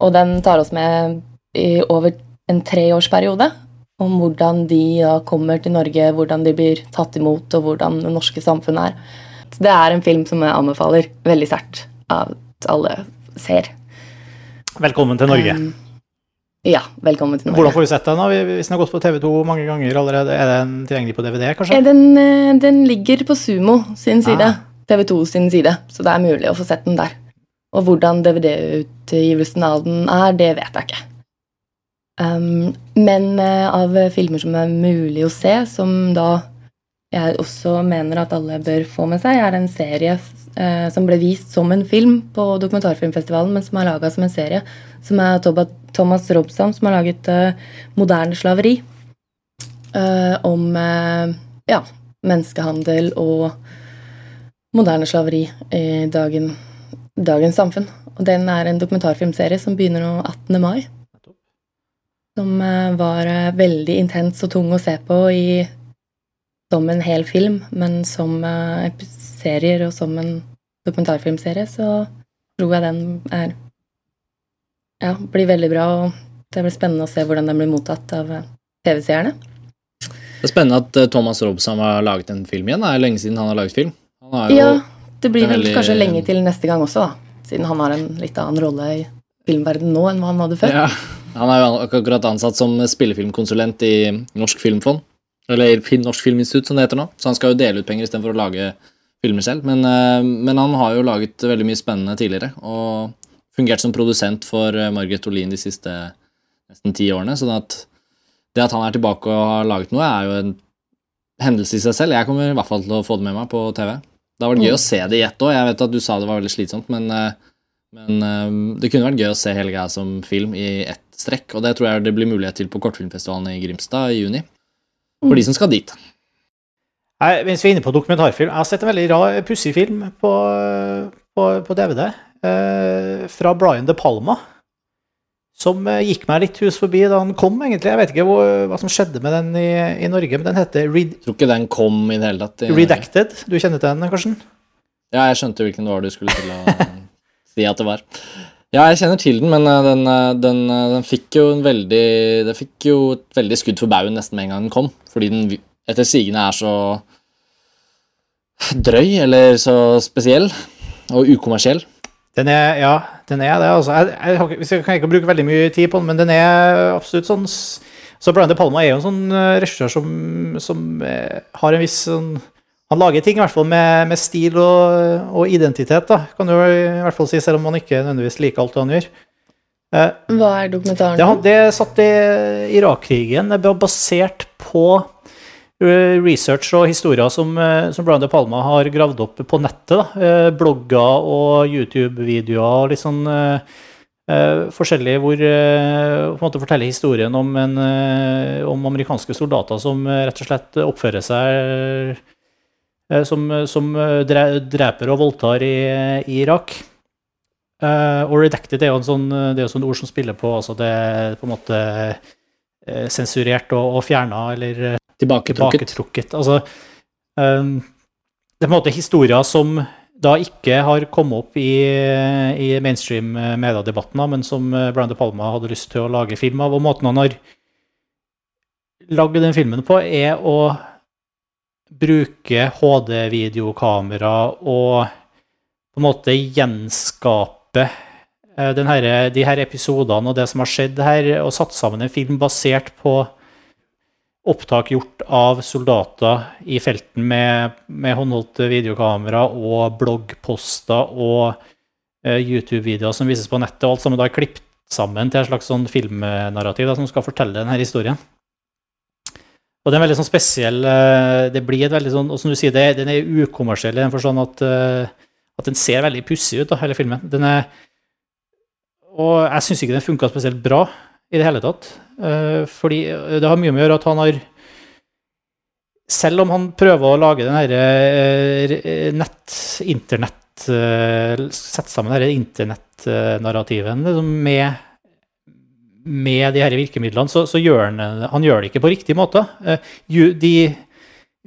[SPEAKER 6] Og den tar oss med i over en treårsperiode om hvordan de da kommer til Norge, hvordan de blir tatt imot, og hvordan det norske samfunnet er. Så Det er en film som jeg anbefaler veldig sterkt at alle ser.
[SPEAKER 1] Velkommen til Norge.
[SPEAKER 6] Um, ja, velkommen til Norge.
[SPEAKER 1] Hvordan får vi sett den? da? Hvis den har gått på TV2 mange ganger allerede, er den tilgjengelig på DVD, kanskje?
[SPEAKER 6] Eh, Den, eh, den ligger på Sumo sin side,
[SPEAKER 1] Ah.
[SPEAKER 6] TV2 sin side, så det er mulig å få sett den der. Og hvordan DVD-utgivelsen av den er, det vet jeg ikke. Um, men eh, av filmer som er mulig å se, som da jeg også mener at alle bør få med seg, er en serie eh, som ble vist som en film på Dokumentarfilmfestivalen, men som er laga som en serie, som er Thomas Robsam, som har laget eh, 'Moderne slaveri'. eh, om eh, ja, menneskehandel og moderne slaveri i dagen, dagens samfunn. Og den er en dokumentarfilmserie som begynner nå 18. mai. Som eh, var eh, veldig intens og tung å se på i, som en hel film, men som eh, serier og som en dokumentarfilmserie, så tror jeg den er Ja, blir veldig bra, og det blir spennende å se hvordan den blir mottatt av TV-seerne.
[SPEAKER 4] Det er spennende at Thomas Robson har laget en film igjen. Det er lenge siden han har laget film.
[SPEAKER 6] Ja, det blir vel
[SPEAKER 4] veldig-
[SPEAKER 6] kanskje lenge til neste gang også, da. Siden han har en litt annen rolle i filmverdenen nå enn hva han hadde før.
[SPEAKER 4] Ja, han er jo akkurat ansatt som spillefilmkonsulent i Norsk Filmfond. Eller Norsk Filminstitutt, som det heter nå. Så han skal jo dele ut penger istedenfor å lage filmer selv. Men, eh, men han har jo laget veldig mye spennende tidligere, og fungert som produsent for eh, Margaret Olin de siste nesten ti årene. sånn at det at han er tilbake og har laget noe, er jo en hendelse i seg selv. Jeg kommer i hvert fall til å få det med meg på TV. Det har vært gøy
[SPEAKER 6] Mm.
[SPEAKER 4] å se det i ett òg. Jeg vet at du sa det var veldig slitsomt, men, eh, men det kunne vært gøy å se hele greia som film i ett strekk. Og det tror jeg det blir mulighet til på Kortfilmfestivalen i Grimstad i juni. For de som skal dit.
[SPEAKER 1] Nei, mens vi er inne på dokumentarfilm, jeg har sett en veldig rar, pussig film på, på, på DVD eh, fra Brian De Palma. Som eh, gikk meg litt hus forbi da han kom, egentlig. Jeg vet ikke hvor, hva som skjedde med den i, i Norge, men den heter Red,
[SPEAKER 4] Jeg tror ikke den kom i det hele tatt.
[SPEAKER 1] Redacted. Du kjenner til den, Karsten?
[SPEAKER 4] Ja, jeg skjønte hvilken det var du skulle til å (laughs) si at det var. Ja, jeg kjenner til den, men eh, den, eh, den, eh, den fikk jo en veldig Den fikk jo et veldig skudd for baugen nesten med en gang den kom, fordi den etter sigende er så drøy, eller så spesiell, og ukommersiell.
[SPEAKER 1] Den er, ja, den er det. Altså. Jeg, jeg, jeg kan ikke bruke veldig mye tid på den, men den er absolutt sånn Så Brian De Palma er jo en sånn regissør som, som har en viss sånn Han lager ting i hvert fall med, med stil og, og identitet, da, kan du i hvert fall si, selv om man ikke nødvendigvis liker alt han gjør. Eh,
[SPEAKER 6] Hva er dokumentaren?
[SPEAKER 1] det, det satt i Irak-krigen. Det var basert på eh, research og historier som, eh, som Brian De Palma har gravd opp på nettet. Da. Eh, Blogger og YouTube-videoer og litt sånn eh, eh, forskjellig hvor eh, på en måte forteller historien om, en, eh, om amerikanske soldater som rett og slett oppfører seg som, som eh, dreper og voldtar i, i Irak. Eh, og redacted er jo en sånn, det er jo sånn ord som spiller på altså det er på en måte eh, sensurert og, og fjerna eller eh,
[SPEAKER 4] Tilbaketrukket.
[SPEAKER 1] tilbaketrukket. Altså, ehm, det er på en måte historier som da ikke har kommet opp i, i mainstream eh, mediedebatten, men som eh, Brian De Palma hadde lyst til å lage film av. Og måten han har lagd den filmen på, er å bruke HD-videokamera og på en måte gjenskape eh, den her, de her episodene og det som har skjedd her, og satt sammen en film basert på opptak gjort av soldater i felten med, med håndholdt videokamera og bloggposter og uh, YouTube-videoer som vises på nettet, og alt sammen da er klippet sammen til et slags sånn filmnarrativ da, som skal fortelle denne historien. Og det er veldig sånn spesiell eh, Det blir et veldig sånn Og som du sier, det, den er ukommersiell i den forstand at, eh, at den ser veldig pussig ut, da, hele filmen. Den er Og jeg syns ikke den funka spesielt bra i det hele tatt. Eh, fordi det har mye med å gjøre at han har selv om han prøver å lage den herre nett, internett Sette sammen denne internettnarrativen liksom med, med de her virkemidlene, så, så gjør han, han gjør det ikke på riktig måte. Eh, De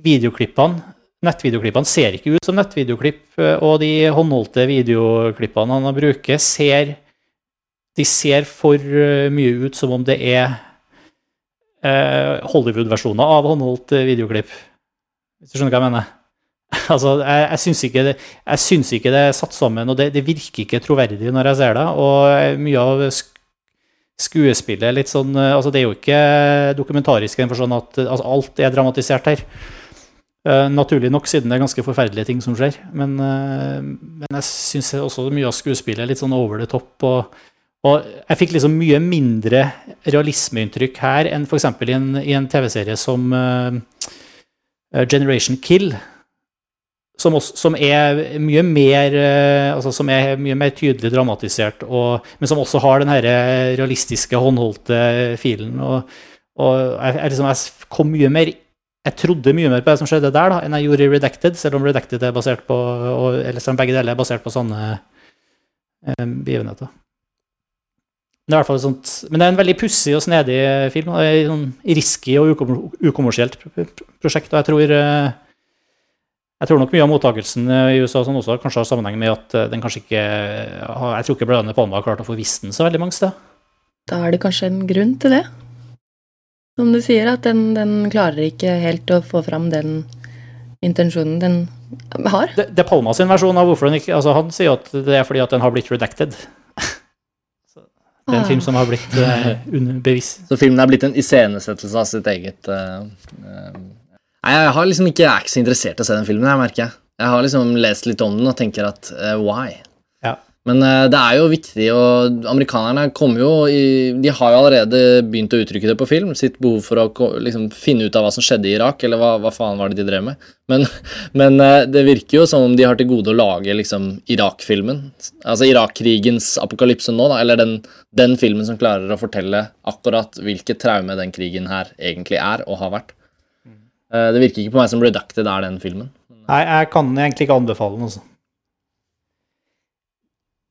[SPEAKER 1] videoklippene Nettvideoklippene ser ikke ut som nettvideoklipp, eh, og de håndholdte videoklippene han bruker, ser De ser for eh, mye ut som om det er Hollywood-versjoner av håndholdt videoklipp. Hvis du skjønner hva jeg mener? (laughs) altså, jeg, jeg syns ikke, det- jeg syns ikke det er satt sammen, og det, det virker ikke troverdig når jeg ser det. Og mye av skuespillet litt sånn eh, Altså, det er jo ikke dokumentarisk i den forstand at eh, altså, alt er dramatisert her. Uh, naturlig nok, siden det er ganske forferdelige ting som skjer. Men, uh, men jeg syns også mye av skuespillet er litt sånn over the top. Og, og jeg fikk liksom mye mindre realismeinntrykk her enn f.eks. i en, i en TV-serie som eh, Generation Kill. Som, også, som er mye mer eh, altså som er mye mer tydelig dramatisert, og, men som også har den her realistiske, håndholdte filen. Og, og jeg, jeg, liksom, jeg kom mye mer jeg trodde mye mer på det som skjedde der, da, enn jeg gjorde i Redacted, selv om Redacted er basert på og, Eller selv om begge deler er basert på sånne eh, begivenheter. Det er i hvert fall sånt, men det er en veldig pussig og snedig film. og er sånn risky og ukommersielt pro- pro- prosjekt. og jeg tror eh, jeg tror nok mye av mottakelsen i USA sånn også kanskje har sammenheng med at eh, den kanskje ikke har, Jeg tror ikke Bladene De Palma har klart å få vist den så veldig mange steder.
[SPEAKER 6] Da er det kanskje en grunn til det. Som du sier, at den, den klarer ikke helt å få fram den intensjonen den har.
[SPEAKER 1] Det, det er Palma sin versjon av hvorfor den ikke altså Han sier at det er fordi at den har blitt redacted. (laughs) Så det er en
[SPEAKER 6] Ah.
[SPEAKER 1] film som har blitt (laughs) uh, bevisst.
[SPEAKER 4] Så filmen er blitt en iscenesettelse av sitt eget uh, eh, Nei, jeg har liksom ikke, jeg er ikke så interessert i å se den filmen, jeg merker jeg. Jeg har liksom lest litt om den og tenker at uh, why?
[SPEAKER 1] Ja.
[SPEAKER 4] Men uh, det er jo viktig, og amerikanerne kommer jo i De har jo allerede begynt å uttrykke det på film, sitt behov for å liksom, finne ut av hva som skjedde i Irak, eller hva, hva faen var det de drev med. Men, (laughs) men uh, det virker jo som om de har til gode å lage liksom Irak-filmen. Altså Irak-krigens apokalypse nå, da, eller den, den filmen som klarer å fortelle akkurat hvilket traume den krigen her egentlig er og har vært. Eh, Det virker ikke på meg som Redacted er den filmen.
[SPEAKER 1] Nei, jeg kan egentlig ikke anbefale den, altså.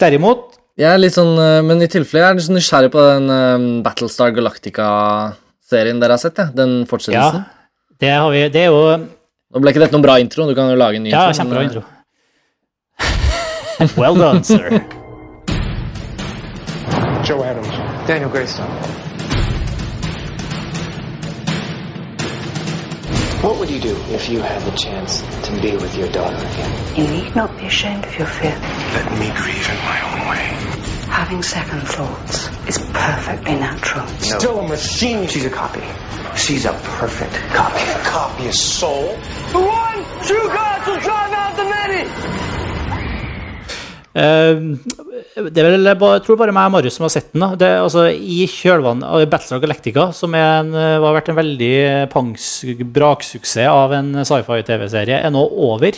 [SPEAKER 1] Derimot
[SPEAKER 4] Jeg er litt sånn, eh, Men i tilfelle jeg er litt sånn nysgjerrig på den eh, Battlestar Galactica-serien dere har sett, ja. den fortsettelsen.
[SPEAKER 1] Ja, det har vi Det er jo
[SPEAKER 4] Nå ble ikke dette noen bra intro, du kan jo lage en ny
[SPEAKER 1] Ja,
[SPEAKER 4] intro.
[SPEAKER 1] kjempebra intro. (laughs) Well done, sir.
[SPEAKER 7] Joe Adams. Daniel Greystone. What would you do if you had the chance to be with your daughter again?
[SPEAKER 8] You need not be ashamed of your fear.
[SPEAKER 7] Let me grieve in my own way.
[SPEAKER 8] Having second thoughts is perfectly natural.
[SPEAKER 7] Still a machine. She's a copy. She's a perfect copy. A copy of soul. The one true God will drive out the many.
[SPEAKER 1] Eh, det er vel jeg tror bare meg og Marius som har sett den. da. Det, altså, I kjølvannet av Battlestar Galactica, som en, eh, har vært en veldig pangs braksuksess av en sci-fi-TV-serie, er nå over.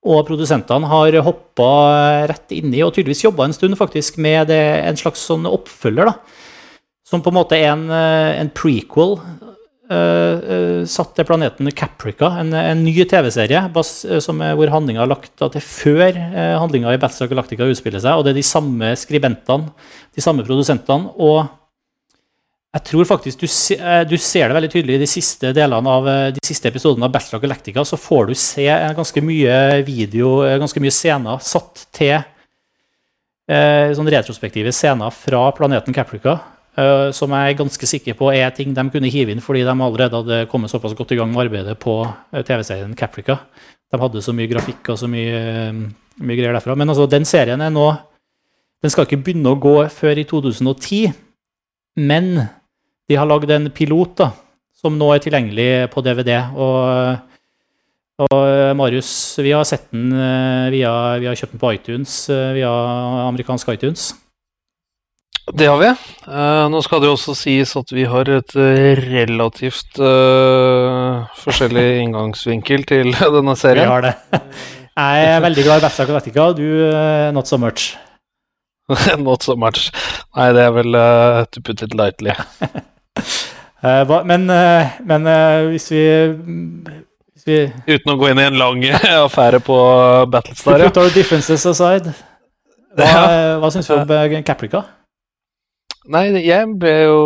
[SPEAKER 1] Og produsentene har hoppa rett inni og tydeligvis jobba en stund faktisk med det, en slags sånn oppfølger. da. Som på en måte er en, eh, en prequel eh, eh, satt til planeten Caprica. En, en ny TV-serie eh, hvor handlinga er lagt til før uh, handlinga i Battlestar Galactica utspiller seg. Og det er de samme skribentene, de samme produsentene. Og jeg tror faktisk du, eh, du ser det veldig tydelig i de siste delene av eh, de siste episodene av Battlestar Galactica. Så får du se eh, ganske mye video, eh, ganske mye scener satt til eh, sånn retrospektive scener fra planeten Caprica. Eh, som jeg er ganske sikker på er ting de kunne hive inn fordi de allerede hadde kommet såpass godt i gang med arbeidet på eh, TV-serien Caprica. De hadde så mye grafikk og så mye, eh, mye greier derfra. Men altså, den serien er nå Den skal ikke begynne å gå før i 2010. Men de har lagd en pilot da, som nå er tilgjengelig på DVD. Og, og Marius, vi har sett den eh, via Vi har kjøpt den på iTunes, via amerikansk iTunes.
[SPEAKER 2] Det har vi. Uh, nå skal det jo også sies at vi har et eh, relativt uh, forskjellig inngangsvinkel til (laughs) denne serien.
[SPEAKER 1] Vi har det. Jeg er veldig glad i Battlestar Galactica, du uh, not so much. (laughs)
[SPEAKER 2] Not so much. Nei, det er vel uh, to put it lightly. (laughs)
[SPEAKER 1] Men men hvis vi Hvis vi
[SPEAKER 2] Uten å gå inn i en lang affære på Battlestar. ja.
[SPEAKER 1] put
[SPEAKER 2] Ja.
[SPEAKER 1] our differences aside. Hva, hva syns vi om? Caprica?
[SPEAKER 2] Nei, jeg ble jo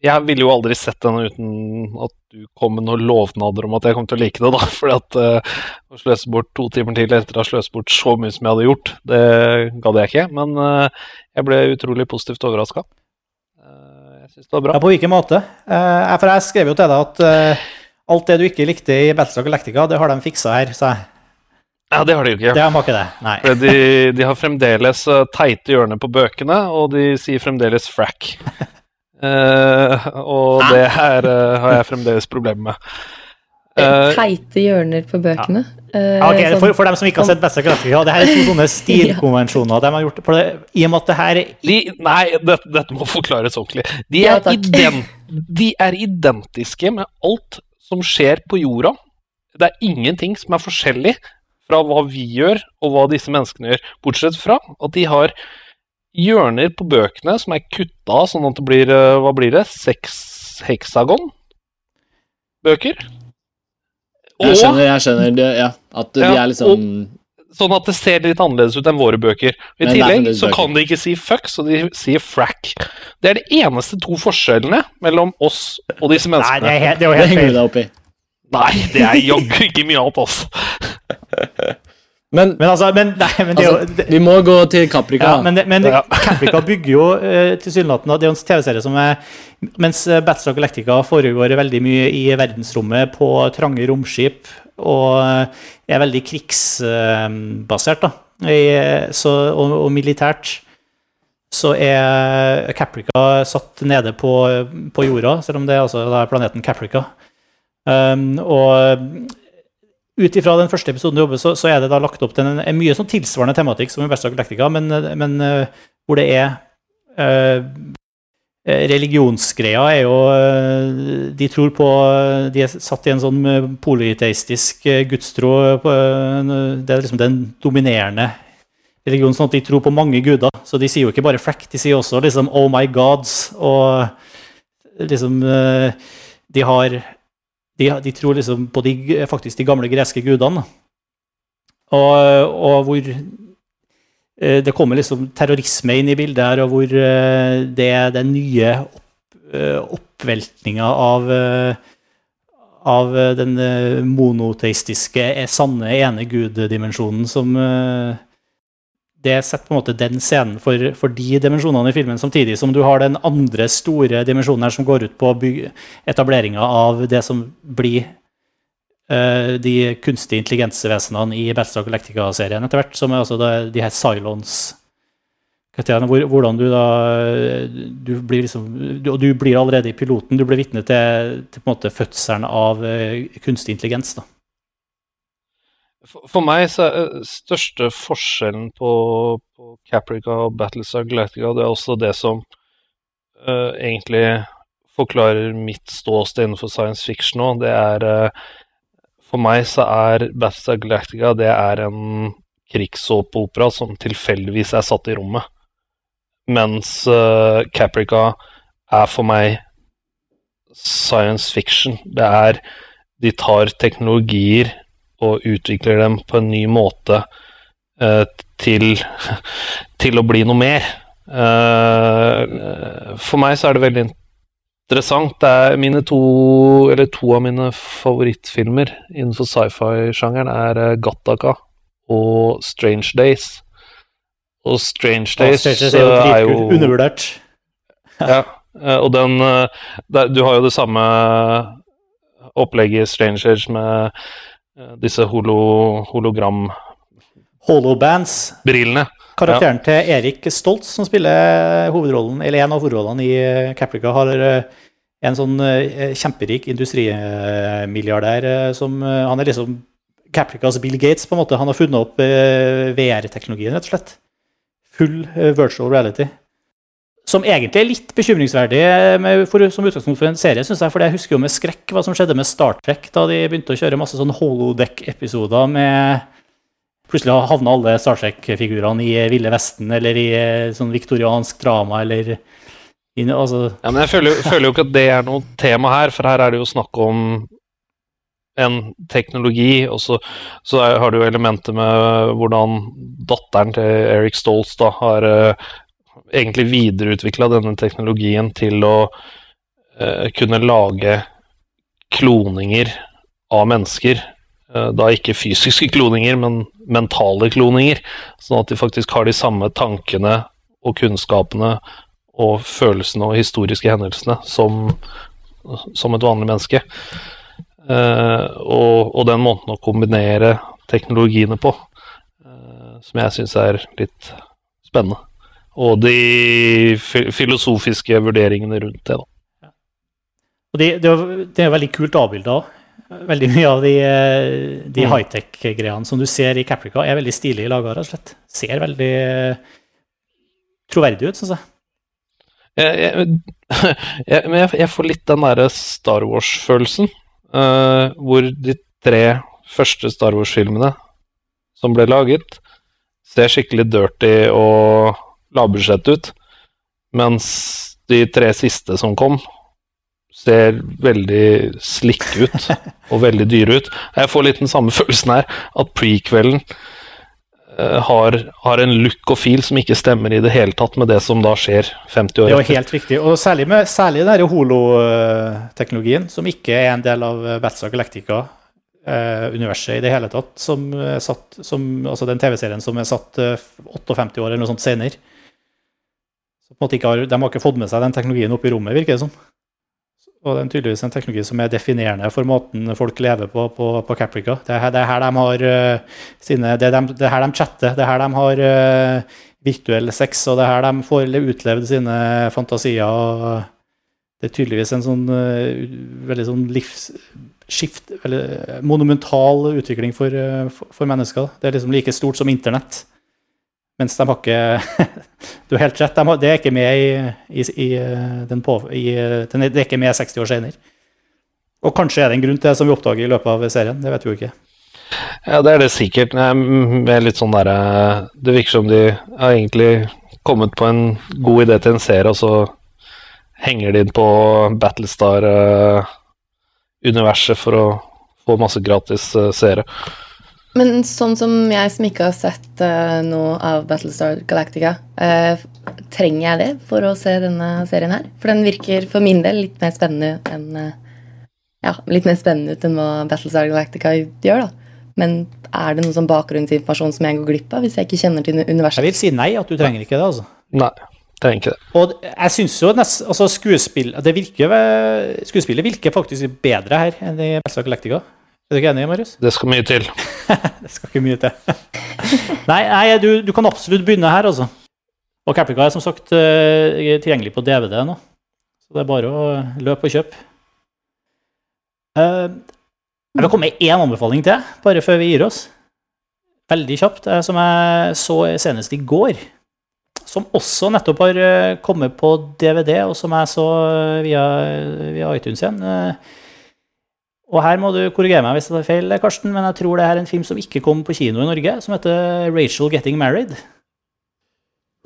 [SPEAKER 2] Jeg ville jo aldri sett denne uten at du kom med noen lovnader om at jeg kom til å like det, da. (laughs) Fordi at eh, å sløse bort to timer til etter å ha sløst bort så mye som jeg hadde gjort, det gadd jeg ikke. Men uh, jeg ble utrolig positivt overraska. jeg syns det var bra.
[SPEAKER 1] Ja, på hvilken måte? Eh, for jeg skrev jo til deg at eh, alt det du ikke likte i Battlestar Galactica, det har de fiksa her, sa jeg.
[SPEAKER 2] Ja, det har de jo ikke.
[SPEAKER 1] Det har de ikke det, nei.
[SPEAKER 2] For de, de har fremdeles eh, teite hjørner på bøkene, og de sier fremdeles frack. uh, (laughs) og det her uh, har jeg fremdeles problemer med. Uh,
[SPEAKER 6] Teite hjørner på bøkene. Eh,
[SPEAKER 1] Ja, ok,
[SPEAKER 6] sånn-
[SPEAKER 1] for, for dem som ikke har sett Battlestar ja, det her er to sånne (laughs) stilkonvensjoner de har gjort. Det, I og med at det her er
[SPEAKER 2] de, nei, dette, dette må forklares ordentlig. De er,
[SPEAKER 6] ja,
[SPEAKER 2] ident, de er identiske med alt som skjer på jorda. Det er ingenting som er forskjellig fra hva vi gjør, og hva disse menneskene gjør. Bortsett fra at de har hjørner på bøkene som er kutta sånn at det blir eh, Hva blir det? Seks heksagon? Bøker?
[SPEAKER 4] Jeg skjønner, jeg skjønner det, ja, at de
[SPEAKER 2] Ja,
[SPEAKER 4] er liksom
[SPEAKER 2] Sånn at det ser litt annerledes ut enn våre bøker. I tillegg så
[SPEAKER 4] bøker.
[SPEAKER 2] kan de ikke si fuck, så de sier frack. Det er de eneste to forskjellene mellom oss og disse
[SPEAKER 1] Nei,
[SPEAKER 2] menneskene.
[SPEAKER 1] det er, helt, det er jo
[SPEAKER 4] Det
[SPEAKER 1] helt
[SPEAKER 4] henger du
[SPEAKER 1] feil.
[SPEAKER 4] deg opp i.
[SPEAKER 2] Nei, det er jaggu ikke mye annet, altså. (laughs)
[SPEAKER 4] Men,
[SPEAKER 1] Men altså, men, nei, men det
[SPEAKER 4] altså,
[SPEAKER 1] det,
[SPEAKER 4] vi må gå til Caprica.
[SPEAKER 1] ja, men, det, men
[SPEAKER 2] Ja. (laughs)
[SPEAKER 1] Caprica bygger jo uh, tilsynelatende Det er jo en TV-serie som er Mens eh, Battlestar Galactica foregår veldig mye i verdensrommet på trange romskip og eh, er veldig krigsbasert, da. I, så, og, og militært så er Caprica satt nede på, på jorda, selv om det er altså er planeten Caprica. Um, og ut ifra den første episoden du jobber, så, så er det da lagt opp til en, en mye sånn tilsvarende tematikk som i Battlestar Galactica, men, men uh, hvor det er uh, Religionsgreia er jo uh, De tror på De er satt i en sånn polyteistisk gudstro. på, Det er liksom den dominerende religionen, sånn at de tror på mange guder. Så de sier jo ikke bare flekk, de sier også liksom 'oh my gods', og liksom De har De, de tror liksom på de, faktisk de gamle greske gudene. Og, og hvor eh, det kommer liksom terrorisme inn i bildet her, og hvor eh, det er den nye opp, eh, oppveltninga av av den monoteistiske, sanne, ene gud-dimensjonen som Det setter på en måte den scenen for, for de dimensjonene i filmen, samtidig som du har den andre store dimensjonen her som går ut på etableringa av det som blir uh, de kunstige intelligensvesenene i Battlestar Galactica-serien etter hvert, som er altså det, de her Cylons hvor, hvordan du da du blir liksom, du, du blir allerede i piloten, du blir vitne til, til på en måte fødselen av eh, kunstig intelligens. da.
[SPEAKER 2] For, meg så er eh, største forskjellen på, på Caprica og Battlestar Galactica det er også det som uh, egentlig forklarer mitt ståsted innenfor science fiction nå. Det er uh, For meg så er Battlestar Galactica det er en krigssåpeopera som tilfeldigvis er satt i rommet. Mens uh, Caprica er for meg science fiction. Det er De tar teknologier og utvikler dem på en ny måte eh, til, til å bli noe mer. Eh, for meg så er det veldig interessant. Det er mine to, eller to av mine favorittfilmer innenfor sci-fi-sjangeren er Gattaka Gattaca og Strange Days. Og Strange Days
[SPEAKER 1] Strange Days er jo
[SPEAKER 2] eh, er jo
[SPEAKER 1] undervurdert. (laughs)
[SPEAKER 2] ja, eh, og den eh, der, Du har jo det samme opplegget i Strange Age med eh, disse holo, hologram-brillene.
[SPEAKER 1] Karakteren Karakteren til Erik Stoltz, som spiller hovedrollen, eller en av hovedrollene i eh, Caprica, har eh, en sånn eh, kjemperik industrimilliardær eh, som eh, Han er liksom Capricas Bill Gates, på en måte. Han har funnet opp eh, VR-teknologien, rett og slett. Full eh, virtual reality. Som egentlig er litt bekymringsverdig med, for, som utgangspunkt for en serie, Synes jeg. For jeg husker jo med skrekk hva som skjedde med Star Trek da de begynte å kjøre masse sånn holodeck-episoder med Plutselig havna alle Star Trek-figurene i Ville Vesten eller i eh, sånn viktoriansk drama eller i, altså,
[SPEAKER 2] Ja, men jeg føler, føler jo ikke at det er noe tema her, for her er det jo snakk om en teknologi, og så, så har du jo elementet med hvordan datteren til Eric Stoltz da har uh, egentlig videreutvikla denne teknologien til å eh, kunne lage kloninger av mennesker. Uh, da ikke fysiske (laughs) kloninger, men mentale kloninger. Sånn at de faktisk har de samme tankene og kunnskapene og følelsene og historiske hendelsene som, som et vanlig menneske. Eh, og, og, den måten å kombinere teknologiene på, uh, som jeg syns er litt spennende. Og de filosofiske vurderingene rundt det.
[SPEAKER 1] Og det, det, det er veldig kult avbilda òg. Veldig mye av de, de mm. high-tech-greiene som du ser i Caprica, er veldig stilig laga, rett og slett. Ser veldig troverdig ut, syns jeg.
[SPEAKER 2] Jeg, jeg, (laughs) jeg, jeg, får litt den derre Star Wars-følelsen. Uh, hvor de tre første Star Wars-filmene som ble laget, ser skikkelig dirty og lavbudsjett ut. Mens de tre siste som kom, ser veldig slikke ut (laughs) og veldig dyre ut. Jeg får litt den samme følelsen her, at prequelen uh, har, har, en look og feel som ikke stemmer i det hele tatt med det som da skjer 50 år
[SPEAKER 1] etter. Det er jo helt riktig, og særlig, med, særlig den holoteknologien, som ikke er en del av Batsa Galactica. Uh, universet i det hele tatt, som, satt, som altså den TV-serien som er satt uh, 58 år eller noe sånt senere. Så på en måte ikke har, de har ikke fått med seg den teknologien opp i rommet, virker det som. Og det er tydeligvis en teknologi som er definerende for måten folk lever på på, på Caprica. Det er, det er, her de har uh, sine det er, de, det er, her de chatter, det er her de har uh, virtuell sex, og det er her de får utlevd sine fantasier. og Det er tydeligvis en sånn uh, veldig sånn livsskift, eller monumental utvikling for, for, for mennesker. Det er liksom like stort som internett. Mens de har ikke (laughs) Du har helt rett, de det er ikke med i, i, i den på, i, Det er ikke med 60 år senere. Og kanskje er det en grunn til det som vi oppdager i løpet av serien. Det vet vi jo ikke.
[SPEAKER 2] Ja, det er det sikkert. Med litt sånn der, Det virker som de har egentlig kommet på en god idé til en serie, og så henger de inn på Battlestar-universet for å få masse gratis seere.
[SPEAKER 6] Men sånn som jeg som ikke har sett uh, noe av Battlestar Galactica, uh, trenger jeg det for å se denne serien her? For den virker for min del litt mer spennende enn uh, ja, litt mer spennende ut enn hva Battlestar Galactica gjør. da. Men er det noe sånn bakgrunnsinformasjon som jeg går glipp av hvis jeg ikke kjenner til universet?
[SPEAKER 1] Jeg vil si nei, at du trenger ikke det. altså.
[SPEAKER 2] Nei, trenger ikke det.
[SPEAKER 1] Og jeg synes jo nest, altså skuespill, det virker, Skuespillet virker faktisk bedre her enn i Battlestar Galactica. Er du ikke enig, Marius?
[SPEAKER 2] Det skal mye til. (laughs)
[SPEAKER 1] det skal ikke mye til. (laughs) nei, nei du, du, kan absolutt begynne her, altså. Og Caprica er som sagt uh, tilgjengelig på DVD nå. Så det er bare å løpe og kjøpe. Uh, jeg vil komme med én anbefaling til, bare før vi gir oss. Veldig kjapt. Uh, som jeg så senest i går. Som også nettopp har kommet på DVD, og som jeg så via, via iTunes igjen. Og her må du korrigere meg hvis det er feil, Karsten, men jeg tror det er en film som ikke kom på kino i Norge, som heter Rachel Getting Married.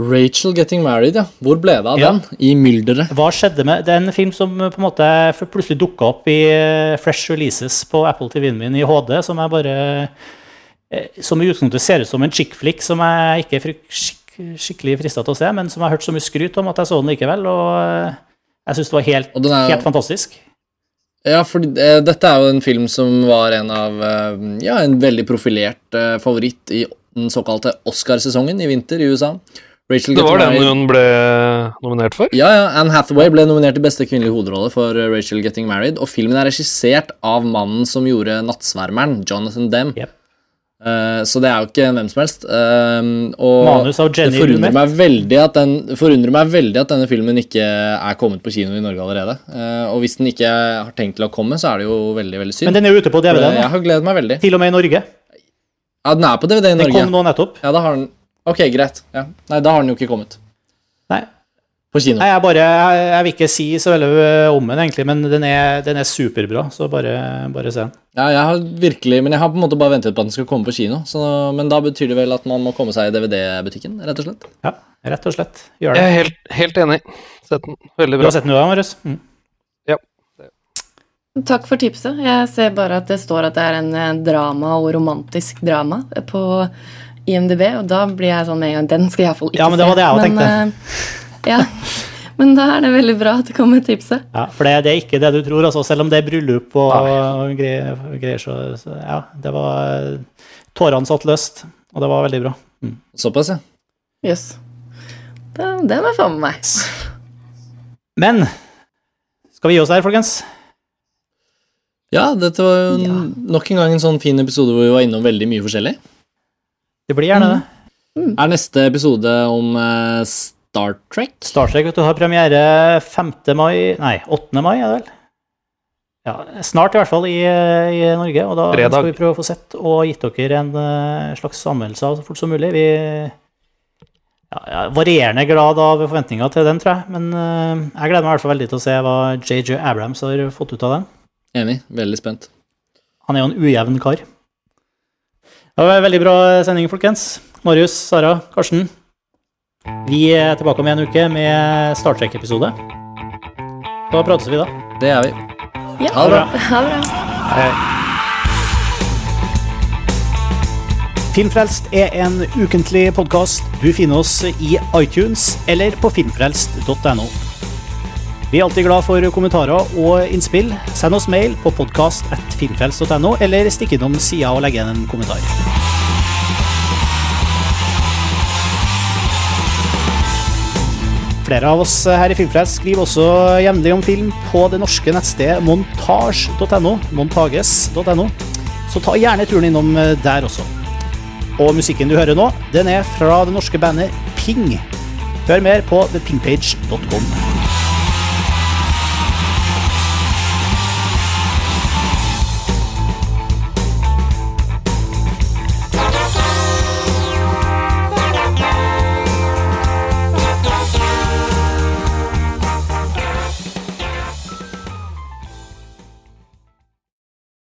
[SPEAKER 4] Rachel Getting Married, ja. Hvor ble det av ja. den? I mylderet?
[SPEAKER 1] Hva skjedde med Det er en film som på en måte plutselig dukka opp i eh, fresh releases på Apple TV-en min i HD, som er bare eh, Som i utgangspunktet ser ut som en chick flick som jeg ikke er skik skikkelig frista til å se, men som jeg har hørt så mye skryt om at jeg så den likevel, og eh, jeg syns det var helt, er, helt fantastisk.
[SPEAKER 4] Ja, for uh, dette er jo en film som var en av uh, Ja, en veldig profilert uh, favoritt i den såkalte Oscarsesongen i vinter i USA.
[SPEAKER 2] Rachel det var den hun ble nominert for?
[SPEAKER 4] Ja, ja. Anne Hathaway ble nominert til beste kvinnelige hovedrolle for Rachel Getting Married. Og filmen er regissert av mannen som gjorde 'Nattsvermeren', Jonathan Demme. Yep. Uh, så det er jo ikke hvem som helst. Uh, og det forundrer meg, veldig at den, forundrer meg veldig at denne filmen ikke er kommet på kino i Norge allerede. Uh, og hvis den ikke har tenkt til å komme, så er det jo veldig veldig synd.
[SPEAKER 1] Men den er jo ute på DVD nå.
[SPEAKER 4] Jeg har gledet meg veldig.
[SPEAKER 1] Til og med i Norge.
[SPEAKER 4] Ja, den er på DVD i Norge.
[SPEAKER 1] Den kom nå nettopp.
[SPEAKER 4] Ja, da har den Ok, greit. Ja. Nei, da har den jo ikke kommet.
[SPEAKER 1] Nei,
[SPEAKER 4] på kino.
[SPEAKER 1] Nei, jeg, bare, jeg, jeg, vil ikke si så veldig om den, egentlig, men den er, den er superbra. Så bare, bare se den.
[SPEAKER 4] Ja, jeg har virkelig, men jeg har på en måte bare ventet på at den skal komme på kino. Så, men da betyr det vel at man må komme seg i DVD-butikken, rett og slett?
[SPEAKER 1] Ja, rett og slett. Gjør det.
[SPEAKER 2] Jeg er helt, helt enig. Sett den. Veldig bra.
[SPEAKER 1] Du har sett den, du òg, Marius? Mm.
[SPEAKER 2] Ja.
[SPEAKER 6] Takk for tipset. Jeg ser bare at det står at det er en eh, drama og romantisk drama på IMDb, og da blir jeg sånn med en gang Den skal jeg iallfall ikke se.
[SPEAKER 1] Ja, men det var det jeg òg tenkte.
[SPEAKER 6] Uh, ja, men da er det veldig bra at det kommer tipset.
[SPEAKER 1] Ja, For det, det er ikke det du tror, altså, selv om det er bryllup og, og greier, greier så, så ja, det var Tårene satt løst, og det var veldig bra. Mm.
[SPEAKER 4] Såpass, ja.
[SPEAKER 6] Jøss. Det, det må jeg få med meg.
[SPEAKER 1] Men skal vi gi oss her, folkens?
[SPEAKER 4] Ja, dette var jo nok en gang en sånn fin episode hvor vi var innom veldig mye forskjellig.
[SPEAKER 1] Det blir gjerne det.
[SPEAKER 4] Er neste episode om eh, Star Trek?
[SPEAKER 1] Star Trek vet du, har premiere 5. mai Nei, 8. mai, er det vel? Ja, snart i hvert fall i, i Norge, og da
[SPEAKER 2] Fredag.
[SPEAKER 1] skal vi prøve å få sett og gitt dere en eh, slags anmeldelse av så fort som mulig. Vi ja, er varierende glad av forventninger til den, tror jeg, men eh, jeg gleder meg i hvert fall veldig til å se hva JJ Abrams har fått ut av den.
[SPEAKER 4] Enig. Veldig spent.
[SPEAKER 1] Han er jo en ujevn kar. Det var en veldig bra sending, folkens. Marius, Sara, Karsten. Vi er tilbake om en uke med Star Trek-episode. Da prates vi, da.
[SPEAKER 4] Det er vi.
[SPEAKER 6] Ja,
[SPEAKER 4] Ha det bra.
[SPEAKER 6] Ha det bra.
[SPEAKER 1] Filmfrelst er en ukentlig podkast. Du finner oss i iTunes eller på filmfrelst.no. Vi er alltid glad for kommentarer og innspill. Send oss mail på podkast.filmfrelst.no, eller stikk innom sida og legg igjen en kommentar. Flere av oss her i Filmfrelst skriver også jevnlig om film på det norske nettstedet montage.no, montages.no, så ta gjerne turen innom der også. Og musikken du hører nå, den er fra det norske bandet Ping. Hør mer på thepingpage.com.